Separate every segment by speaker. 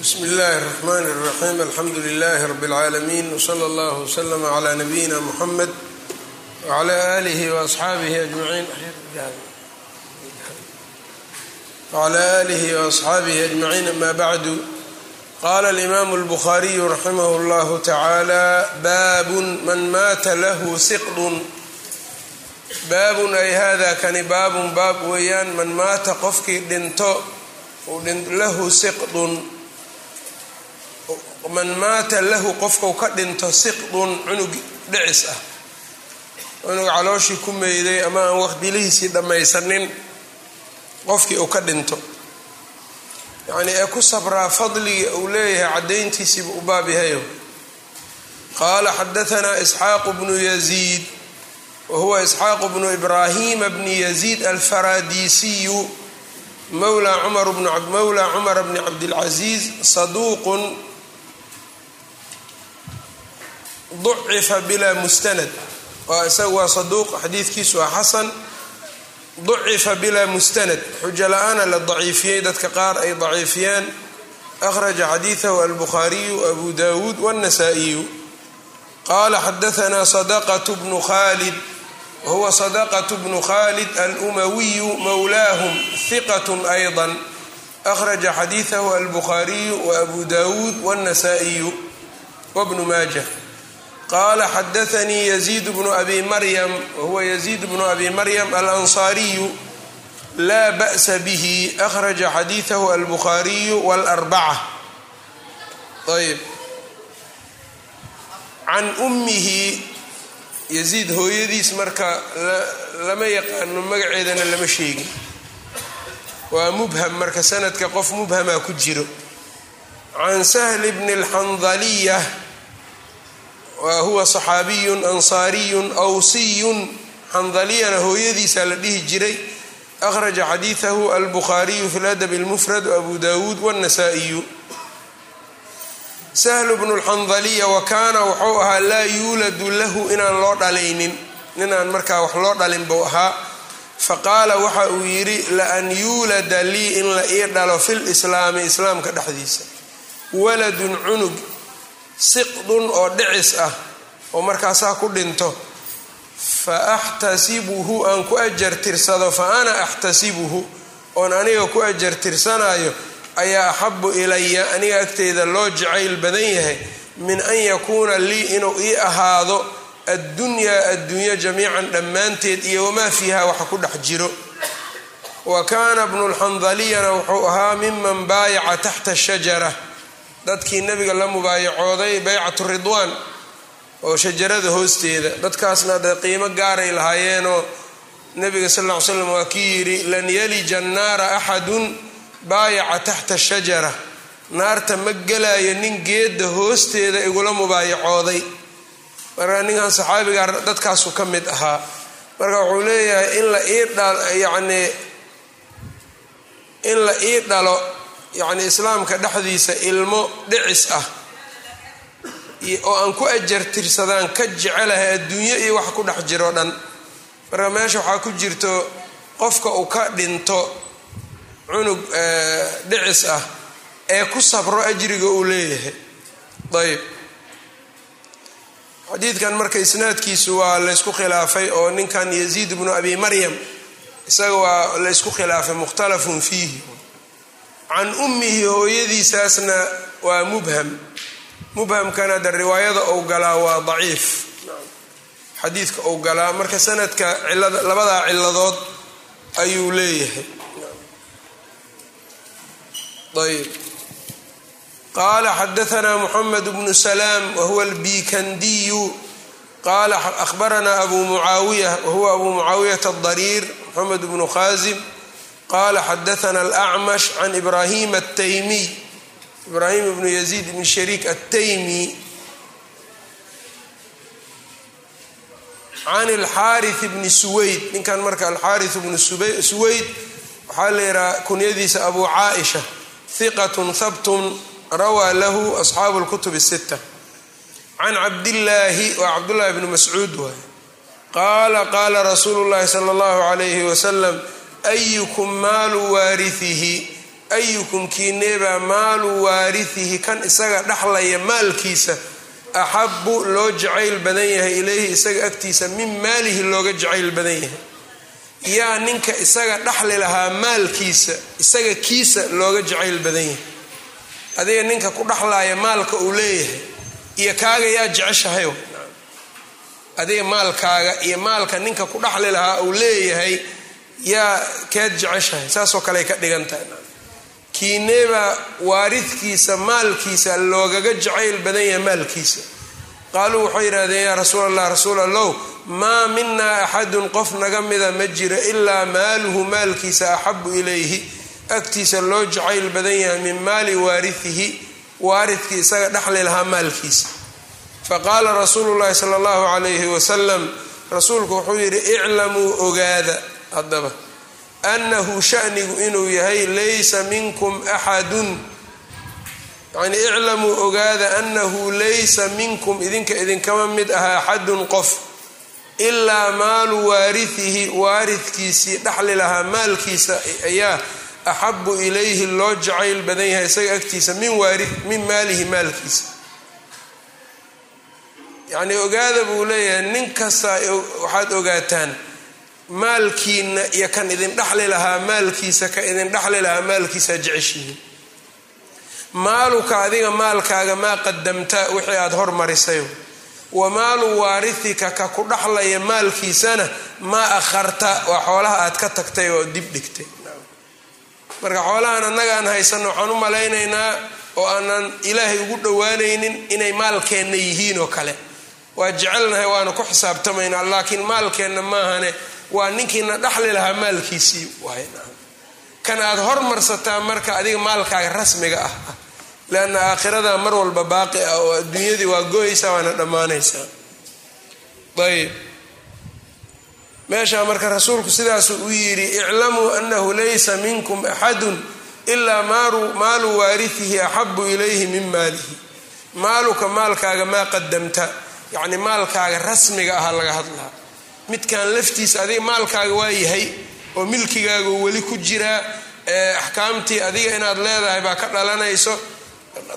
Speaker 1: bsm اllh الرحmn الرaxيm alxamdu لlh رb العaalمين وslى اllه وslm عlى نbyina mحmed وعlى آlih وأصxaabih أجmعين وعlى آlih وأصxaabihi أجمعين ama bعd qala الإmam الbخariي raximh اllah taعalى bab man mata lah siqd baabun ay hada kani baabun baab weeyaan man maata qofkii dhinto lahu siqdun man maata lahu qofkau ka dhinto siqdun cunug dhicis ah. Cunug calooshii ku meyday ama aan waqdilihiisii dhammaysanin qofkii uu ka dhinto. Yacnii ee ku sabraa fadligii uu leeyahay caddayntiisiiba u baab yahayo. Qaala xadahanaa isxaaqu bnu yaziid wahuwa isxaaqu bnu ibraahima bni yaziid alfaradiisiyu mawla cumar mawla cumar bni cabdilcaziiz saduuqun ducifa bilaa mustanad waa isaga waa saduuq xadiidkiisu waa xasan ducifa bilaa mustanad xujo la-aana la daciifiyey dadka qaar ay daciifiyeen akhraja xadiidahu albukhaariyu abu dawuud wاnnasaa-iyu qaala xadahanaa sadaqat bnu khalid wahuwa sadaqat bnu khalid alumawiyu mawlaahum hiqat ayضa akhraja xadiidahu albukhaariyu waabu dawuud wاnnasaa-iyu wbnu maaja qala xadaanii yaziid bnu abi maryam wahuwa yaziid bnu abi maryam alansaariyu laa ba'sa bihi akhraja xadiidahu albukhaariyu wاlarbaca ayb can ummihi yaziid hooyadiis marka lama yaqaano magaceedana lama sheegin waa mubham marka sanadka qof mubhamaa ku jiro can sahli bni اlxandaliya wa huwa saxaabiyun ansaariyun awsiyun. Xandaliyana hooyadiisaa la dhihi jiray. Akhraja xadiidahu albukhaariyu fi ladabi اlmufrad abu dawuud wاnasaa'iyu sahlu bnu lxandaliya wa kaana wuxuu ahaa laa yuuladu lahu inaan loo dhalaynin. Ninaan markaa wax loo dhalin buu ahaa. Faqaala waxa uu yidhi laan yuulada lii in la ii dhalo fi lislaami islaamka dhexdiisa. Waladun cunug siqdun oo dhicis ah oo markaasaa ku dhinto fa axtasibuhu aan ku ajar tirsado fa ana axtasibuhu oon aniga ku ajar tirsanayo ayaa axabu ilaya aniga agteyda loo jacayl badan yahay min an yakuuna lii inuu ii ahaado addunyaa addunya jamiican dhammaanteed iyo wamaa fiiha waxa ku dhex jiro. Wa kaana bnu lxandaliyana wuxuu ahaa miman baayaca taxta shajara dadkii nabiga la mubaayacooday baycatu ridwaan oo shajarada hoosteeda. Dadkaasna dee qiimo gaaray lahaayeenoo nabiga sal ll ly slam waa kii yidhi lan yalija annaara axadun baayaca taxta shajara. Naarta ma gelayo nin geedda hoosteeda igula mubaayacooday. Marka ninkan saxaabiga dadkaasu ka mid ahaa. Marka wuxuu leeyahay in la ii yacnii in la ii dhalo yacni islaamka dhexdiisa ilmo dhicis ah oo aan ku ajar tirsadaan ka jecelahay adduunyo iyo wax ku dhex jiro dhan. Marka meesha waxaa ku jirto qofka uu ka dhinto cunug dhicis ah ee ku sabro ajriga uu leeyahay. Ayb xadiidkan marka isnaadkiisu waa laysku khilaafay oo ninkan yaziid bnu abi maryam isaga waa laysku khilaafay mukhtalafun fiihi can ummihi hooyadiisaasna waa mubham. Mubhamkana de riwaayada ou galaa waa daciif. Xadiidka ou galaa marka sanadka labadaa ciladood ayuu leeyahay. Ayb qaala xadaanaa muxamed bnu salaam wahuwa albikandiyu qaala ahbaranaa abu mucaawiya wahuwa abu mucaawiyata adariir moxamed bnu khaasim qala xadaana alacmash can ibrahim ataymiy ibrahim bnu yaziid bn shariik ataymi can alxaari bni suweyd ninkan marka alxaari bnu suweyd waxaa la yidhaha kunyadiisa abu caaisha hiqatun habtun rawaa lahu asxaabu lkutub الsita can cabdillaahi waa cabdullahi bni mascuud waay qaala qaala rasuulu llahi sala اllahu alayhi wasalam ayukum maalu waaritihi ayukum kiineebaa maalu waaritihi kan isaga dhexlaya maalkiisa axabu loo jacayl badan yahay ilayhi isaga agtiisa min maalihi looga jacayl badan yahay yaa ninka isaga dhaxli lahaa maalkiisa isaga kiisa looga jacayl badan yahay adiga ninka ku dhexlaaya maalka uu leeyahay iyo kaaga yaa jeceshahay adiga maalkaaga iyo maalka ninka ku dhexli lahaa uu leeyahay yaa keed jeceshahay saasoo kale ay ka dhigan tahay. Kiineebaa waaridkiisa maalkiisa loogaga jacayl badan yahay maalkiisa. Qaaluu waxay yidhahdeen yaa rasuul allah rasuul allow maa minaa axadun qof naga mida ma jiro ilaa maaluhu maalkiisa axabu ilayhi. Agtiisa loo jacayl badan yahay min maali waaritihi waaridkii isaga dhexli lahaa maalkiisa. Faqaala rasuulu llahi sala allahu calayhi wasalam rasuulku wuxuu yidhi iclamuu ogaada haddaba annahu shanigu inuu yahay laysa minkum axadun. Yacnii iclamuu ogaada annahu laysa minkum idinka idinkama mid aha axadun qof ilaa maalu waaritihi waaridkiisii dhexli lahaa maalkiisa ayaa axabu ilayhi loo jacayl badan yahay isaga agtiisa min waari min maalihi maalkiisa. Yacnii ogaada buu leeyahay nin kasta waxaad ogaataan maalkiina iyo kan idin dhexli lahaa maalkiisa ka idin dhexli lahaa maalkiisaa jeceshihiin maaluka adiga maalkaaga maa qadamta wixii aada hormarisay wa maalu waarithika ka ku dhexlaya maalkiisana maa akharta waa xoolaha aad ka tagtay oo dib dhigtay. Marka xoolahan annaga aan waxaan u malaynaynaa oo aanan ilaahay ugu dhowaanaynin inay maalkeenna yihiin oo kale. Waa jecelnahay waana ku xisaabtamaynaa laakiin maalkeenna maahane waa ninkiina dhexli lahaa maalkiisii. Kan aad hormarsataa marka adiga maalkaaga rasmiga ah leanna aakhirada mar walba baaqi ah oo adduunyadii waa go'aysaa waana dhammaanaysaa. Ayb meeshaa marka rasuulku sidaasuu u yidhi iclamuu annahu laysa minkum axadun ilaa maalu waaritihi axabu ilayhi min maalihi. Maaluka maalkaaga maa qadamta yacni maalkaaga rasmiga aha laga hadlaa midkan laftiisa adiga maalkaaga waa yahay oo milkigaaga weli ku jiraa axkaamtii adiga inaad leedahay baa ka dhalanayso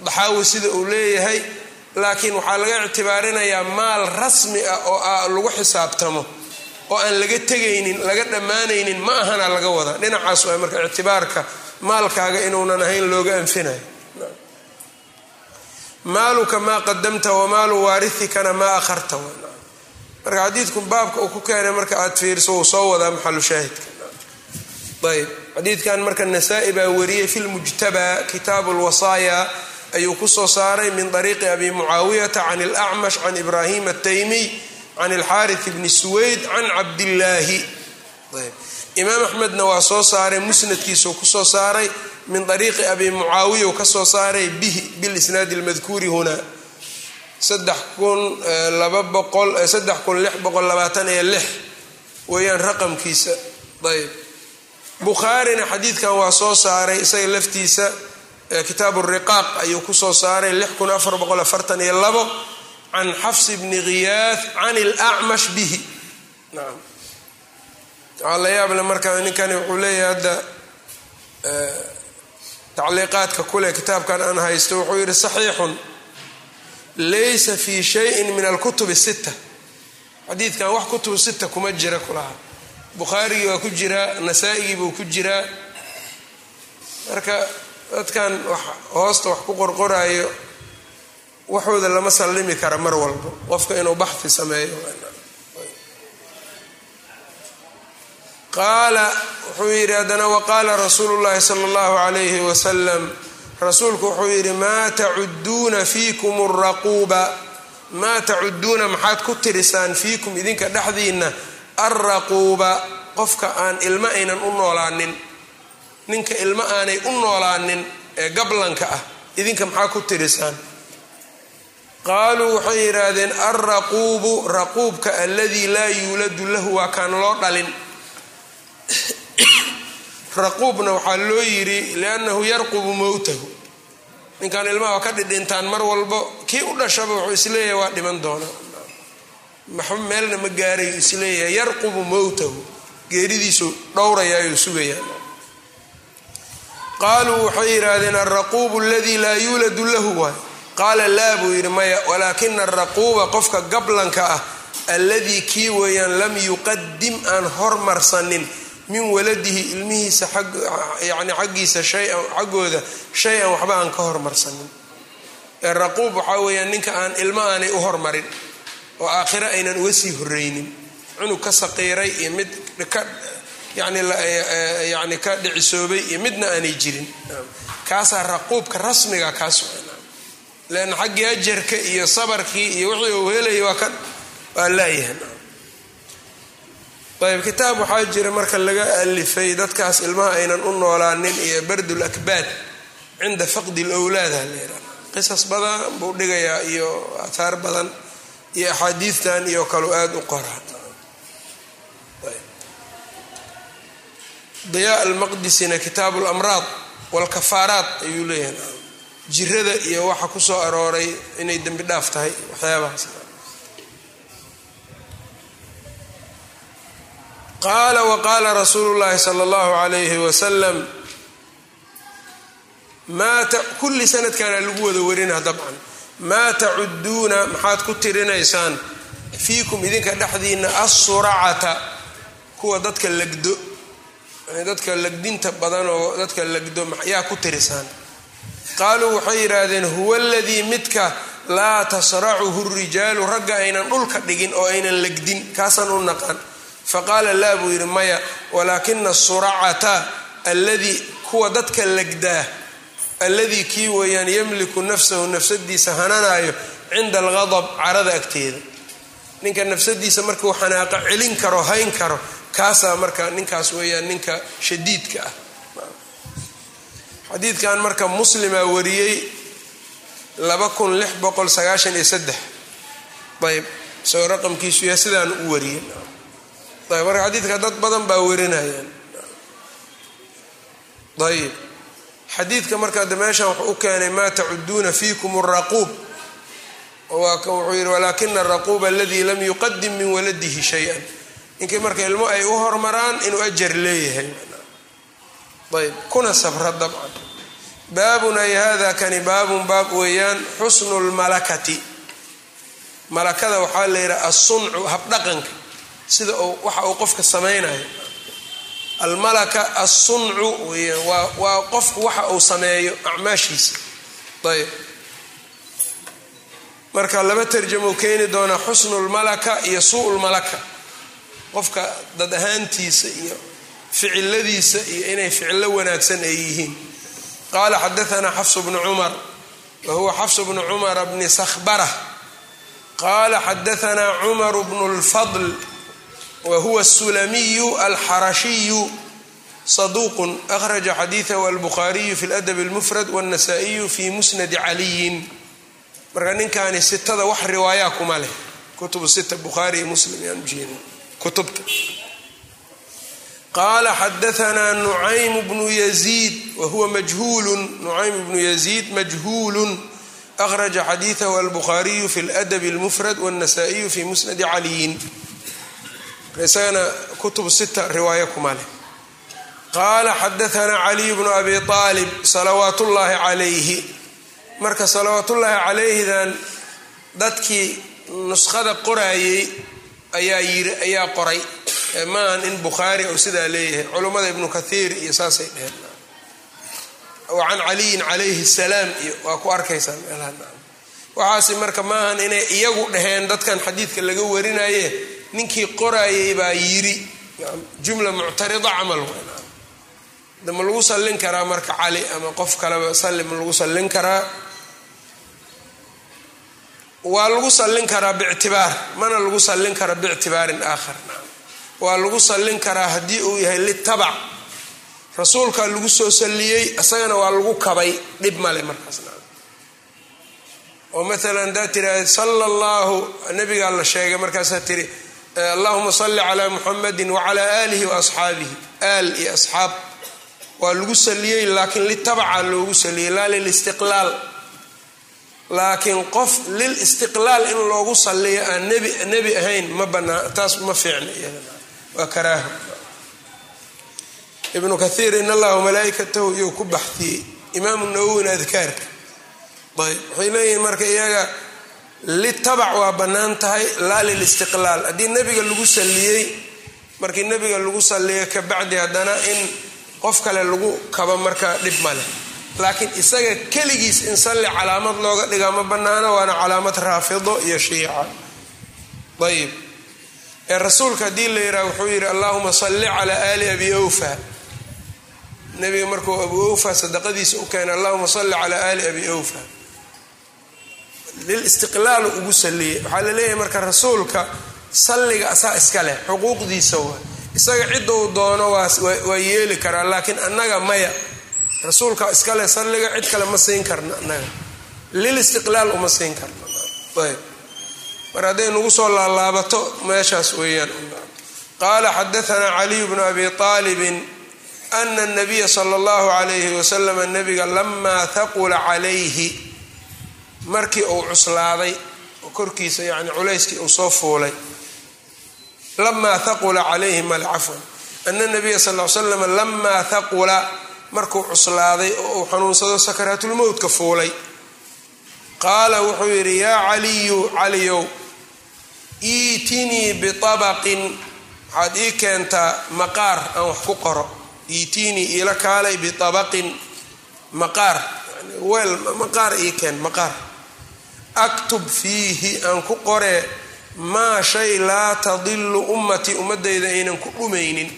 Speaker 1: daxaawi sida uu leeyahay. Laakiin waxaa laga ictibaarinayaa maal rasmi ah oo lagu xisaabtamo oo aan laga tegaynin laga dhammaanaynin ma ahana laga wadaa. Dhinacaas waa marka ictibaarka maalkaaga inuunan ahayn looga anfinayo. Maaluka maa qadamta wamaalu waarithikana maa akharta marka xadiidku baabka uu ku keenay marka aad fiiriso uu soo wadaa maxalu shaahidka? Ayb xadiidkan marka nasaa-i baa wariyey fi lmujtabaa kitaabu lwasaaya ayuu ku soo saaray min ariiqi abi mucaawiyata can alacmash can ibraahim ataymiy can alxaarith bni suweyd can cabdillaahi. Imaam axmedna waa soo saaray musnadkiisuu ku soo saaray min ariiqi abi mucaawiya u ka soo saaray bihi bilisnaadi lmadkuuri huna saddex kun laba boqol saddex kun lix boqol labaatan iyo lix weeyaan raqamkiisa. Ayb bukhaarina xadiidkan waa soo saaray isaga laftiisa kitaabu riqaaq ayuu ku soo saaray lix kun afar boqol afartan iyo labo can xafs bni khiyaah can ilacmash bihi. Nacam waxaa la yaable marka ninkani wuxuu leeyahay hadda tacliiqaadka kule kitaabkan aan haysto wuxuu yidhi saxiixun laysa fi shayin min alkutubi sita xadiidkan wax kutubu sita kuma jira kulaha bukhaarigii waa ku jiraa nasaa-igii buu ku jiraa marka dadkan hoosta wax ku qorqoraayo waxooda lama sallimi kara mar walbo qofka inuu baxfi sameeyo. Qaala wuxuu yidhi haddana waqaala rasuulu llahi sala allahu calayhi wasalam rasuulku wuxuu yidhi maa tacuduuna fiikum araquuba maa tacuduuna maxaad ku tirisaan fiikum idinka dhexdiinna alraquuba qofka aan ilmo aynan u noolaanin ninka ilmo aanay u noolaanin ee gablanka ah idinka maxaa ku tirisaan? Qaaluu waxay yidhaahdeen alraquubu raquubka aladii laa yuuladu lahu waa kaan loo dhalin raquubna waxaa loo yidhi liannahu yarqubu mowtahu ninkan ilmaha waa ka dhidhintaan mar walbo kii u dhashaba wuxuu is leeyahay waa dhiman doonaa meelna ma gaarayu is leeyahay yarqubu mowtahu geeridiisu dhowrayaayuu sugayaa qaaluu waxay yidhaahdeen alraquubu aladii laa yuuladu lahu waay qaala laa buu yidhi maya walaakina alraquuba qofka gablanka ah alladii kii weeyaan lam yuqadim aan hormarsanin min waladihi ilmihiisa yani xaggiisa shayan xaggooda shay-an waxba aan ka hormarsanin. Raquub waxaa weeyaan ninka aan ilmo aanay u hormarin oo aakhiro aynan uga sii horreynin cunug ka saqiiray iyo mid ka yani yani ka dhicisoobay iyo midna aanay jirin. Kaasaa raquubka rasmiga kaas leanna xaggii ajarka iyo sabarkii iyo wixii uu helaya waa ka waa laayahan ayb kitaab waxaa jira marka laga alifay dadkaas ilmaha aynan u noolaanin iyo bardul akbaad cinda faqdi lowlaada leeraa qisas badan buu dhigayaa iyo aathaar badan iyo axaadiistan iyo kalu aada u qoraa diyaa almaqdisina kitaabu lamraad walkafaaraat ayuu leeyahay. Jirada iyo waxa ku soo arooray inay dembi dhaaf tahay waxyaabahaas qaala waqaala rasuulu llaahi sala allahu calayhi wasalam kulli sanadkana lagu wada warinaa dabcan. Maa tacuduuna maxaad ku tirinaysaan fiikum idinka dhexdiina assuracata kuwa dadka lagdo dadka lagdinta badan oo dadka lagdo yaa ku tirisaan. Qaaluu waxay yidhaahdeen huwa aladii midka laa tasracuhu rijaalu ragga aynan dhulka dhigin oo aynan lagdin kaasaan u naqan faqaala laa buu yidhi maya walaakina asuracata alladii kuwa dadka lagdaa alladii kii weeyaan yamliku nafsahu nafsadiisa hananaayo cinda algadab carada agteeda. Ninka nafsadiisa markuu xanaaqa celin karo hayn karo kaasaa marka ninkaas weeyaan ninka shadiidka ah. Xadiidkan marka muslimaa wariyey ayb isagoo raqamkiisu yahay sidaan u wariyey ayb marka xadiidka dad badan baa warinayaan ayb xadiidka marka de meeshan wuxuu u keenay maa tacuduuna fiikum araquub wuxuu yidhi walaakina araquuba aladii lam yuqadim min waladihi shay-an ninkii marka ilmo ay u hormaraan inuu ajar leeyahay ayb kuna sabra dabcan baabun ay hada kani baabun baab weeyaan xusnu lmalakati malakada waxaa la yidhaha assuncu habdhaqanka sida waxa uu qofka samaynayo almalaka assuncu weyaan waa qofku waxa uu sameeyo acmaashiisa. Ayb marka laba tarjamo keeni doonaa xusnu lmalaka iyo suu lmalaka qofka dad ahaantiisa iyo ficiladiisa iyo inay ficilo wanaagsan ay yihiin. Qaala xadaanaa xafsu bnu cumar wa huwa xafsu bnu cumara bni sakhbara qaala xadaanaa cumaru bnu lfadl wa huwa asulamiyu alxarashiyu saduuqun akhraja xadiidahu albukhaariyu fi ladab اlmufrad wاnnasa'iyu fi musnadi caliyin marka ninkaani sitada wax riwaayaa kuma leh kutubu sita bukhaari iyo muslim yaan ujeeda kutubta qaala xadaanaa nucaym bnu yaziid wahuwa majhuulun nucaym bnu yaziid majhuulun akhraja xadiidahu albukhaariyu fi ladab اlmufrad wاnnasa'iyu fi musnadi caliyin isagana kutub sita riwaayo kuma leh qaala xadaanaa caliy bnu abi aalib salawaat ullaahi calayhi. Marka salawaatullaahi calayhidan dadkii nuskhada qoraayey ayaa yiri ayaa qoray. Maahan in bukhaari ou sidaa leeyahay culummada ibnu kathiir iyo saasay dheheen wa can caliyin calayhi salaam iyo waa ku arkaysaa meelaha. Waxaasi marka maahan inay iyagu dhaheen dadkan xadiidka laga warinaye ninkii qoraayey baa yiri jumla muctarida camal de ma lagu sallin karaa marka cali ama qof kaleba salli ma lagu sallin karaa? Waa lagu sallin karaa bictibaar mana lagu sallin kara biictibaarin aakhar. Waa lagu sallin karaa haddii uu yahay litabac rasuulkaa lagu soo salliyey isagana waa lagu kabay dhib male markaasna oo maalan haddaa tiraahda sala allahu nabigaa la sheegay markaasaa tiri allahuma salli calaa muxamadin wacalaa aalihi wa asxaabihi aal iyo asxaab. Waa lagu saliyey laakiin litabaca loogu saliyey laa lilistiqlaal laakiin qof lil istiqlaal in loogu saliyo aan nebi ahayn ma banaa taas ma fiicna waa karaaha ibnu kathiir in allaha malaaikatahu iyuu ku baxdiyey imaamu nawowina adkaarka. Ayb waxay leeyihiin marka iyaga litabac waa bannaan tahay laa lilistiqlaal. Haddii nebiga lagu salliyey markii nebiga lagu salliyo kabacdi haddana in qof kale lagu kabo marka dhib maleh laakiin isaga keligiis in salli calaamad looga dhigaa ma bannaano waana calaamad raafido iyo shiica. Ayib ee rasuulka haddii la yidhaha wuxuu yidhi allahuma salli calaa aali abi awfa. Nebiga markuu abu awfa sadaqadiisa u keenay allahuma salli calaa aali abi awfa lilistiqlaalu ugu salliyey waxaa la leeyahay marka rasuulka salliga asaa iska leh xuquuqdiisa waa. Isaga ciduu doono waa yeeli karaa laakiin annaga maya. Rasuulka iskale salliga cid kale ma siin karna annaga. Lilistiqlaal uma siin karna. Mar hadday nagu soo laalaabato meeshaas weeyaan qaala xadaanaa caliyu bnu abi aalibin ana nabiya sala allahu calayhi wasalam nabiga lamaa haqula calayhi markii uu cuslaaday oo korkiisa yani culayskii uu soo fuulay lamaa haqula calayhi mal cafwan ana nabiya sal l slam lamaa haqula markuu cuslaaday oo uu xanuunsado sakaraatulmowtka fuulay. Qaala wuxuu yidhi yaa caliyu caliyow iitinii biabaqin waxaad ii keentaa maqaar aan wax ku qoro. Iitinii iila kaalay biabaqin maqaar weel maqaar ii keen maqaar aktub fiihi aan ku qoree maa shay laa tadilu ummatii ummadayda aynan ku dhumaynin.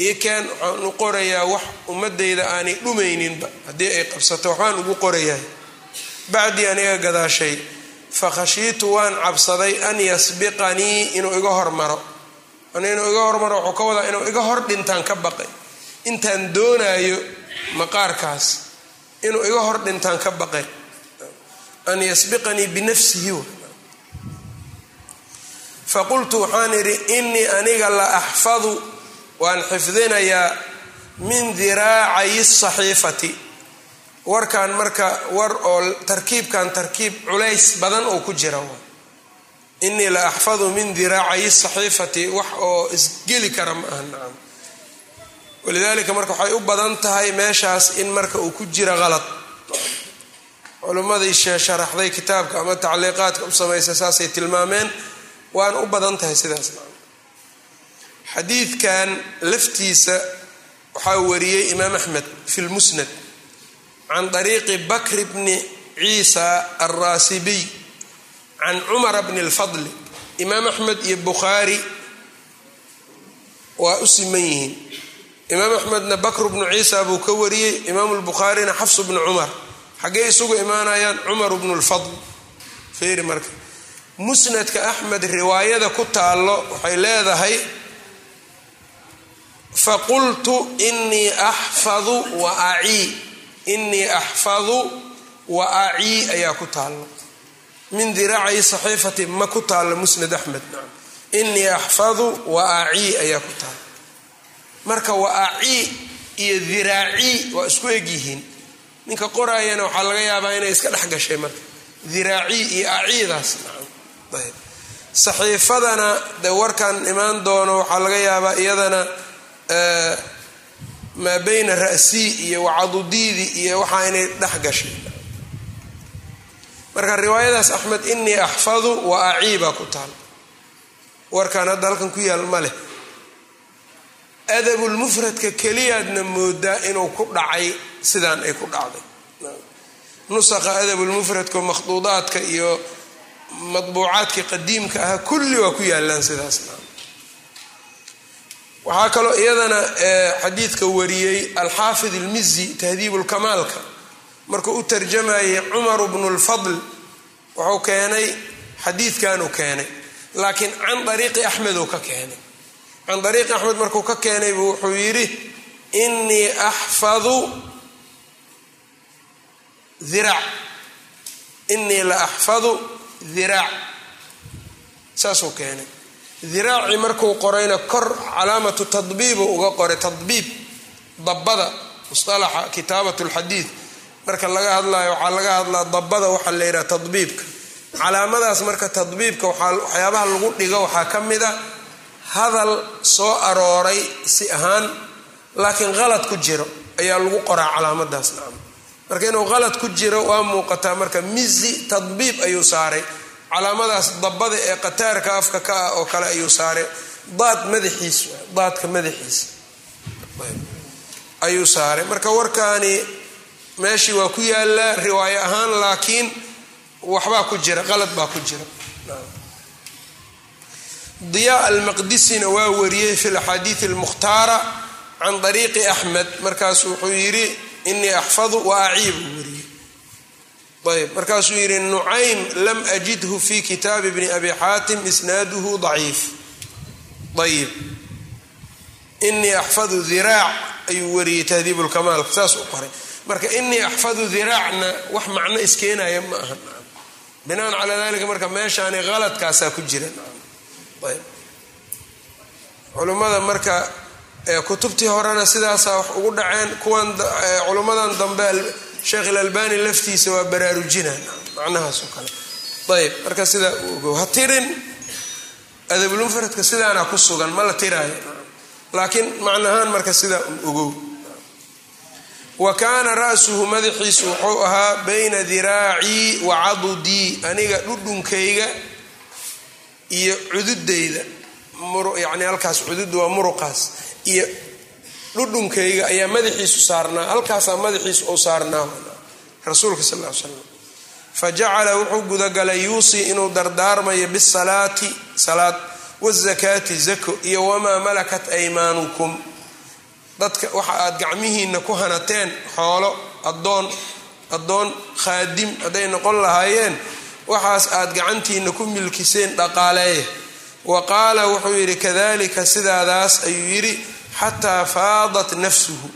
Speaker 1: Ii keen waxaan u qorayaa wax ummadayda aanay dhumayninba haddii ay qabsato waxbaan ugu qorayaa. Bacdii aniga gadaashay fakhashiitu waan cabsaday an yasbiqanii inuu iga hormaro. Inuu iga hormaro wuxuu ka wadaa inuu iga hor dhintaan ka baqay. Intaan doonaayo maqaarkaas inuu iga hor dhintaan ka baqay an yasbiqanii binafsihi faqultu waxaan idhi inii aniga la axfadu waan xifdinayaa min diraacayi saxiifati warkan marka war oo tarkiibkan tarkiib culays badan oo ku jira inii la axfadu min diraacayi saxiifati wax oo isgeli kara ma aha nacam walidaalika marka waxay u badan tahay meeshaas in marka uu ku jira qalad culimmadii sharaxday kitaabka ama tacliiqaadka u samaysa saasay tilmaameen waana u badan tahay sidaas. Xadiidkan laftiisa waxaa wariyey imaam axmed fi lmusnad can طariiqi bakr bni ciisa alraasibiy can cumara bni اlfadli imaam axmed iyo bukhaari waa u siman yihiin. Imaam axmedna bakr bnu ciisa buu ka wariyey imaam lbukhaarina xafs bnu cumar xaggee isugu imaanayaan cumar bnu lfadl feeri marka musnadka axmed riwaayada ku taallo waxay leedahay faqultu inii axfadu wa acii inii axfadu wa acii ayaa ku taallo. Min diraaci saxiifati ma ku taallo musnad axmed. Inii axfadu wa acii ayaa ku taallo marka wa acii iyo diraacii waa isku egyihiin ninka qoraayana waxaa laga yaabaa inay iska dhex gashay marka. Diraacii iyo aciidaas saxiifadana de warkan imaan doono waxaa laga yaabaa iyadana maa bayna ra'sii iyo wacadudiidi iyo waxaa inay dhex gashay. Marka riwaayadaas axmed inii axfadu wa acii baa ku taal. Warkan hadda halkan ku yaal ma leh. Adabulmufradka keliyaadna moodaa inuu ku dhacay sidaan ay ku dhacday. Nusaqa adabulmufradka makhduudaadka iyo madbuucaadkii qadiimka ahaa kulli waa ku yaalaan sidaas. Waxaa kaloo iyadana xadiidka wariyey alxaafid ilmizi tahdiibulkamaalka markuu u tarjamayay cumaru bnu lfadl wuxuu keenay xadiidkanuu keenay laakiin can ariiqi axmed uu ka keenay. Can ariiqi axmed markuu ka keenay buu wuxuu yidhi inii axfadu diraac inii la axfadu diraac saasuu keenay. Diraacii markuu qorayna kor calaamatu tadbiibu uga qoray. Tadbiib dabada musalaxa kitaabat lxadiid marka laga hadlayo waxaa laga hadlaa dabada waxaa la yidhaha tadbiibka. Calaamadaas marka tadbiibka waxyaabaha lagu dhigo waxaa ka mida hadal soo arooray si ahaan laakiin qalad ku jiro ayaa lagu qoraa calaamadaas nacam marka inuu qalad ku jiro waa muuqataa marka mizi tadbiib ayuu saaray. Calaamadaas dabada ee qataarka afka ka ah oo kale ayuu saaray. Daad madaxiis daadka madaxiisa ayuu saaray. Marka warkaani meeshii waa ku yaalaa riwaayo ahaan laakiin waxbaa ku jira qalad baa ku jira. Diyaa almaqdisina waa wariyey fi laxaadiid almukhtaara can ariiqi axmed. Markaasu wuxuu yidhi inii axfadu wa aciib uu wariyey ayb markaasuu yidhi nucaym lam ajidhu fi kitaabi bni abi xaatim isnaaduhu daciif. Ayib. Inii axfadu diraac ayuu wariyey tahdiib lkamaalka saas u qoray. Marka inii axfadu diraacna wax macno iskeenaya ma aha. Binaan calaa dalika marka meeshaani qaladkaasaa ku jira. Ayb marka kutubtii horena sidaasaa wax ugu dhaceen kuwan culummadan dambe sheekh ilalbani laftiisa waa baraarujina macnahaas oo kale. Ayb marka sidaa u ogow ha tirin adabulmufradka sidaana ku sugan ma la tiraayo. Laakiin macnahaan marka sidaa ogow. Wa kaana ra'suhu madaxiisu wuxuu ahaa bayna diraacii wa cadudii aniga dhudhunkayga iyo cududayda. Yani halkaas cudud waa muruqaas iyo dhudhunkayga ayaa madaxiisu saarnaa halkaasaa madaxiisu ou saarnaa. Rasuulka sal l slam fa wuxuu gudagalay yuusii inuu dardaarmayo bisalaati salaad wazakaati zako iyo wamaa malakat aymaanukum. Dadka waxa aad gacmihiina ku hanateen xoolo adoon addoon khaadim hadday noqon lahaayeen waxaas aad gacantiina ku milkiseen dhaqaaleeya wa qaala wuxuu yidhi kadalika sidaadaas ayuu yidhi xataa faadat nafsuhu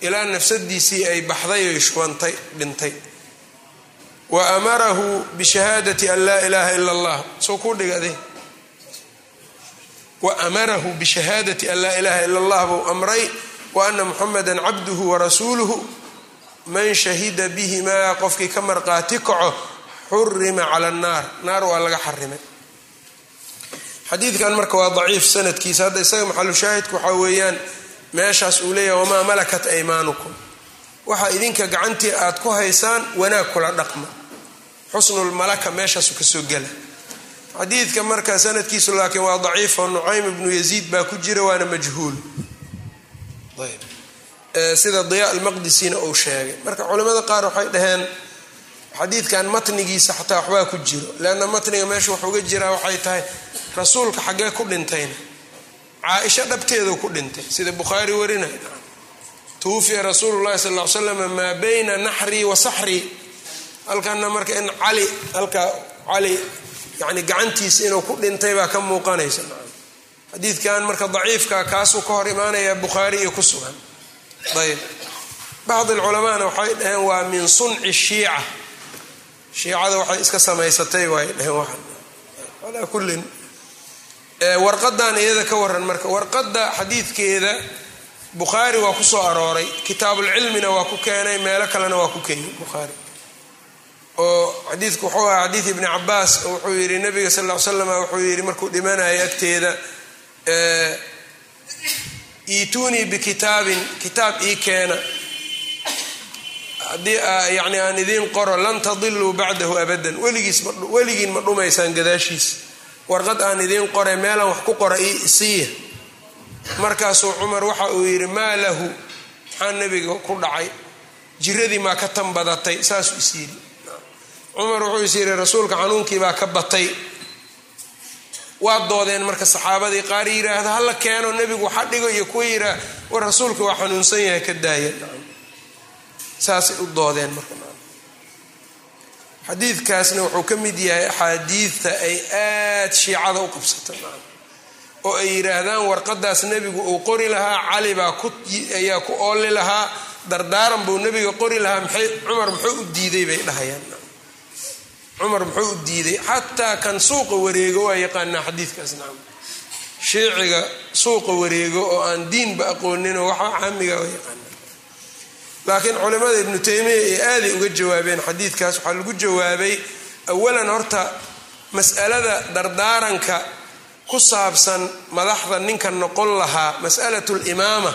Speaker 1: ilaa nafsadiisii ay baxday oy shubantay dhintay. Wa amarahu bishahaadati an laa ilaaha ila allah. Soo ku dhigade wa amarahu bishahaadati an laa ilaaha ila allah buu amray wa ana muxameda cabduhu warasuuluhu man shahida bihimaa qofkii ka marqaati kaco xurima cala annaar. Naar waa laga xarimay xadiidkan marka waa daciif sanadkiisa. Hadda isaga maxalu shaahidku waxaa weeyaan meeshaas uu leeyahay wamaa malakat aymaanukum? Waxa idinka gacantii aad ku haysaan wanaag kula dhaqma. Xusnulmalaka meeshaasu ka soo gela xadiidka marka sanadkiisu laakiin waa daciif oo nucaym ibnu yaziid baa ku jira waana majhuul. Sida diyaa almaqdisina uu sheegay. Marka culimmada qaar waxay dhaheen xadiidkan matnigiisa xataa waxbaa ku jiro. Leanna matniga meesha wax uga jiraa waxay tahay rasuulka xaggee ku dhintayna. Caaisha dhabteedu ku dhintay. Sida bukhaari warinay tuwufiya rasuulu llahi sal l slam maa bayna naxrii wa saxrii halkana marka in cali halkaa cali yani gacantiisa inuu ku dhintay baa ka muuqanaysa. Xadiidkan marka daciifka kaasuu ka hor imaanaya bukhaari iyo ku sugan. Ayb. Bacd alculamaana waxay dhaheen waa min sunci shiica. Shiicada waxay iska samaysatay waay dhaheen alaa kullin warqadan iyada ka waran marka warqadda xadiidkeeda bukhaari waa ku soo arooray kitaabulcilmina waa ku keenay meelo kalena waa ku keenay bukhaari. Oo xadiidku wuxuu ahaa xadiid ibni cabaas wuxuu yidhi nabiga sal ll slam wuxuu yidhi markuu dhimanaya agteeda iituunii bikitaabin kitaab ii keena. Haddii yani aan idiin qoro lan tadiluu bacdahu abadan. Weligiin ma dhumaysaan gadaashiisa warqad aan idiin qore meelaan wax ku qora siiya markaasuu cumar waxa uu yidhi maa lahu? Maxaa nebiga ku dhacay. Jiradii maa ka tan badatay saasuu is yidhi. Cumar wuxuu is yidhi rasuulka xanuunkii baa ka batay. Waa doodeen marka saxaabadii qaar yidhaahda hala keeno nebigu waxa dhigo iyo kuwa yidhaah war rasuulka waa xanuunsan yahay ka daaya saasay u doodeen marka xadiidkaasna wuxuu ka mid yahay axaadiidta ay aad shiicada u qabsata oo ay yidhaahdaan warqadaas nebigu uu qori lahaa cali baa ayaa ku ooli lahaa dardaaran buu nebiga qori lahaa cumar muxuu u diiday bay dhahayaan. Cumar muxuu u diiday xataa kan suuqa wareego waa yaqaanaa xadiidkaas nacam shiiciga suuqa wareego oo aan diinba aqooninoo waxa caamiga waa yaqaana laakiin culimada ibnu taymiya ay aaday uga jawaabeen xadiidkaas. Waxaa lagu jawaabay awalan horta mas'alada dardaaranka ku saabsan madaxda ninka noqon lahaa mas'alatu limaama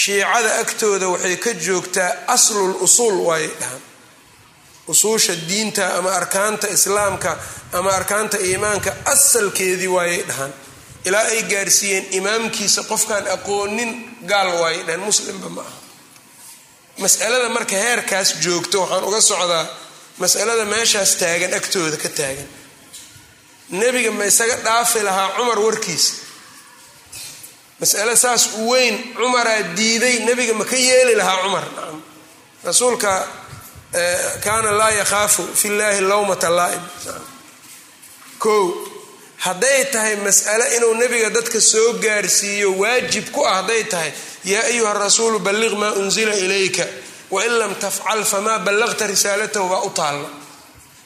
Speaker 1: shiicada agtooda waxay ka joogtaa aslul usuul waayay dhahaan. Usuusha diinta ama arkaanta islaamka ama arkaanta iimaanka asalkeedii waayay dhahaan. Ilaa ay gaarsiiyeen imaamkiisa qofkaan aqoonin gaal waayay dhahaan. Muslimba ma aha masalada marka heerkaas joogto waxaan uga socdaa masalada meeshaas taagan agtooda ka taagan. Nebiga ma isaga dhaafi lahaa cumar warkiisa masale saas u weyn cumaraa diiday nebiga ma ka yeeli lahaa cumar. Nacam rasuulka kaana laa yakhaafu fi llaahi lowmata laa'im kow hadday tahay mas'ale inuu nebiga dadka soo gaarsiiyo waajib ku ah hadday tahay yaa ayuha rasuulu balliq maa unzila ilayka wain lam tafcal famaa ballaqta risaalatahu baa u taalla.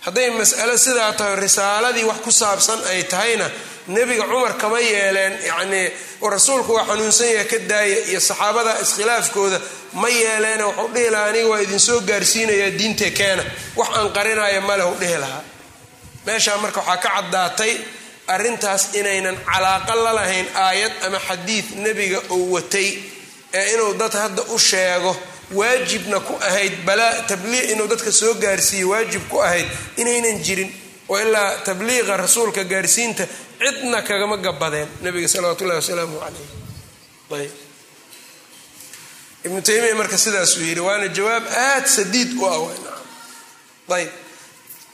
Speaker 1: Hadday mas'alo sidaa tahay risaaladii wax ku saabsan ay tahayna nebiga cumar kama yeeleen yacnii rasuulku waa xanuunsan yaha ka daaya iyo saxaabada iskhilaafkooda ma yeeleene wuxuu dhihi lahaa aniga waa idin soo gaarsiinayaa diintee keena wax aan qarinaya maleh u dhihi lahaa. Meeshaa marka waxaa ka caddaatay arrintaas inaynan calaaqa la lahayn aayad ama xadiid nebiga uu watay ee inuu dad hadda u sheego waajibna ku ahayd balaa tabliiq inuu dadka soo gaarsiiyo waajib ku ahayd inaynan jirin oo ilaa tabliiqa rasuulka gaarsiinta cidna kagama gabadeen nabiga salawaatu ullahi wasalaamu calayh ayb. Ibnu taymiya marka sidaasuu yidhi waana jawaab aad sadiid u ah ayb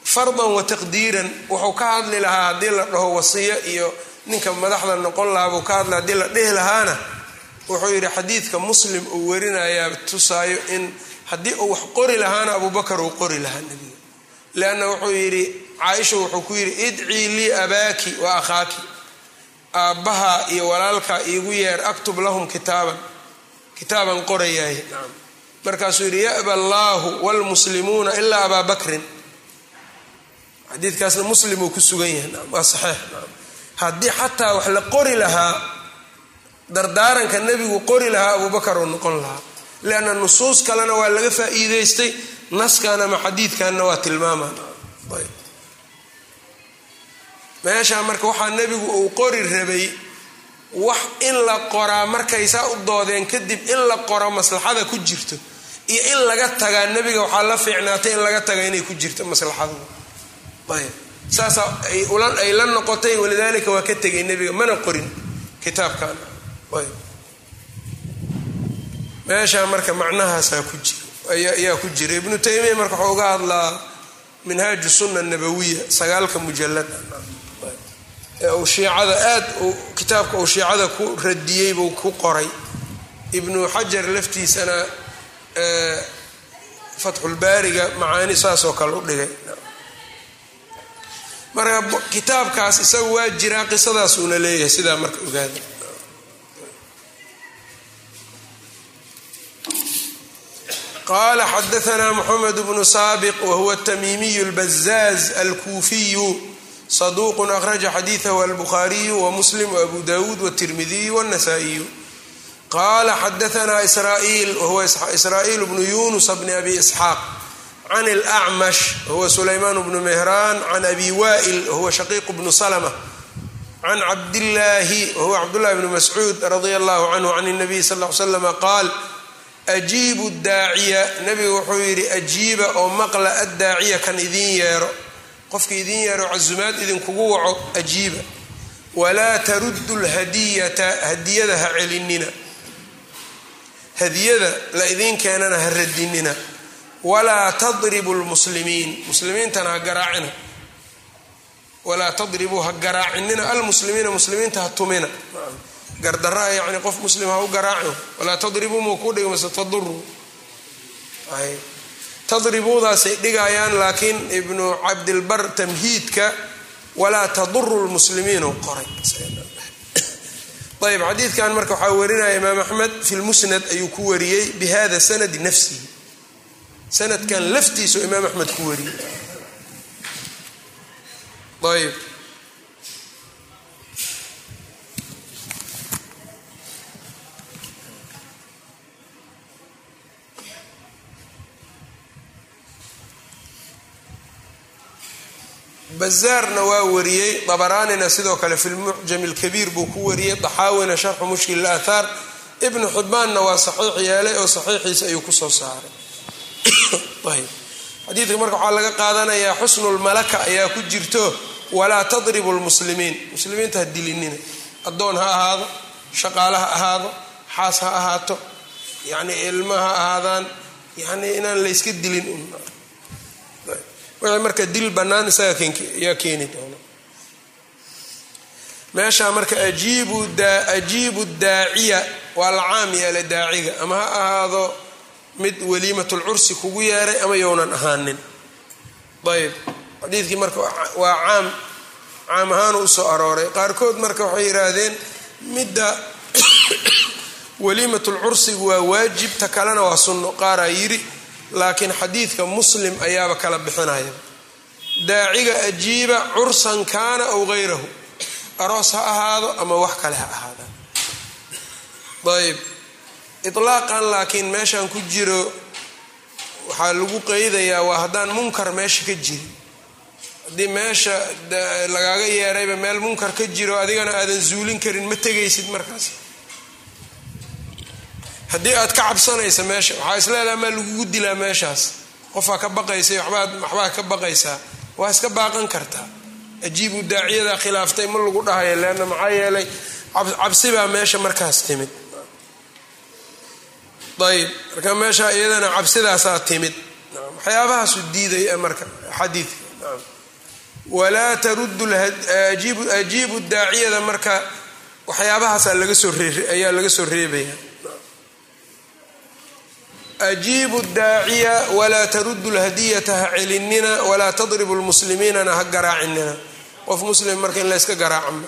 Speaker 1: fardan wa taqdiiran wuxuu ka hadli lahaa haddii la dhaho wasiyo iyo ninka madaxda noqon lahaa buu ka hadla haddii la dhihi lahaana wuxuu yidhi xadiidka muslim uu werinayaa tusaayo in haddii uu wax qori lahaana abubakar uu qori lahaa nebiga. Leanna wuxuu yidhi caaisha wuxuu ku yidhi idcii lii abaaki wa akhaaki aabbaha iyo walaalka iigu yeer aktub lahum kitaaban kitaaban qorayaay nacam markaasuu yidhi ya'ba allaahu waalmuslimuuna ilaa abaa bakrin xadiidkaasna muslim uu ku sugan yahay. Waa saxiix. Haddii xataa wax la qori lahaa dardaaranka nebigu qori lahaa abubakar uu noqon lahaa. Leanna nusuus kalena waa laga faa'iidaystay naskan ama xadiidkanna waa tilmaamaan. Meeshaa marka waxaa nebigu uu qori rabay wax in la qoraa markay saa u doodeen kadib in la qoro maslaxada ku jirto iyo in laga tagaa nebiga waxaa la fiicnaatay in laga taga inay ku jirto maslaxadu ay la noqotay walidaalika waa ka tegay nebiga. Mana qorin kitaabkan meeshaa marka macnahaasaa ku jira. Ayaa ku jira. Ibnu taymiya marka waxuu uga hadlaa minhaaju sunna nabawiya sagaalka mujalad ee uu shiicada aad kitaabka uu shiicada ku radiyey buu ku qoray. Ibnu xajar laftiisana fatxulbaariga macaani saasoo kale u dhigay marka kitaabkaas isagu waa jiraa qisadaasuuna leeyahay sidaa marka ogaada. Qala xadaana mxamed bnu saabiq wahuwa tamiimiyu lbazaaz alkuufiyu saduuqu akhraja xadiidahu albukhaariyu wamuslim wabu dawuud wtirmidiyu wاnasaa'iyu qala xadaana israa'iil wahuwa israa'iil bnu yunus bni abi isxaaq can اlacmash wahuwa sulaymaan bnu mehraan can abi wa'il wahuwa shaqiiq bnu salma can cabdillaahi wahuwa cabdullahi bnu mascuud radia allahu canhu can الnabiy sal ly slama qaal ajiibu daaciya nebigu wuxuu yidhi ajiiba oo maqla addaaciya kan idiin yeero qofka idiin yeero casumaad idinkugu waco ajiiba walaa taruddu lhadiyata hadiyada ha celinina hadiyada la idiin keenana ha radinina walaa tadribu lmuslimiin muslimiintana ha garaacina walaa tadribuu ha garaacinina almuslimiina muslimiinta ha tumina gardaraa yani qof muslim ha u garaaco walaa tadribuu muu ku dhigmase taduru tadribuudaasay dhigayaan laakiin ibnu cabdilbar tamhiidka walaa taduru lmuslimiin u qoray ayb xadiidkan marka waxaa warinaya imaam axmed fi lmusnad ayuu ku wariyey bihada sanadi nafsihi sanadkan laftiisu imaam axmed ku wariyey ayb bazaarna waa wariyey dabaraanina sidoo kale fi lmucjam alkabiir buu ku wariyey daxaawina sharxu mushkil aathaar ibnu xibbaanna waa saxiix yeelay oo saxiixiisa ayuu ku soo saaray xadiidka marka waxaa laga qaadanayaa xusnulmalaka ayaa ku jirto walaa tadribu lmuslimiin muslimiinta ha dilinina. Addoon ha ahaado shaqaale ha ahaado xaas ha ahaato yacni ilma ha ahaadaan yani inaan layska dilin wixii marka dil bannaan isaga yaa keeni doona meeshaa marka ajiibu daaciya waa la caam yeelay daaciga. Ama ha ahaado mid waliimatulcursi kugu yeeray ama yownan ahaanin. Ayb xadiidkii marka waa caam caam ahaanu u soo arooray. Qaarkood marka waxay yidhaahdeen midda waliimatulcursigu waa waajib ta kalena waa sunno. Qaaraa yidhi laakiin xadiidka muslim ayaaba kala bixinaya. Daaciga ajiiba cursan kaana aw hayrahu aroos ha ahaado ama wax kale ha ahaada ayb ilaaqan laakiin meeshan ku jiro waxaa lagu qeydayaa waa haddaan munkar meesha ka jirin haddii meesha lagaaga yeerayba meel munkar ka jiro adigana aadan zuulin karin ma tegaysid markaas. Haddii aad ka cabsanaysa meesha waxaa isleedaha maa lagugu dilaa meeshaas. Qofaa ka baqaysa waxbaa ka baqaysaa. Waa iska baaqan kartaa. Ajiibu daaciyada khilaaftay ma lagu dhahayo leanna maxaa yeelay cabsibaa meesha markaas timid ayb. Marka meesha iyadana cabsidaasaa timid. Waxyaabahaasu diidaya marka xadiidka. Walaa taruddu ajiibu daaciyada marka waxyaabahaasaa laga soo ayaa laga soo reebaya ajiibu daaciya walaa taruddu lhadiyata ha celinina walaa tadribu lmuslimiinana ha garaacinina qof muslim marka in layska garaacama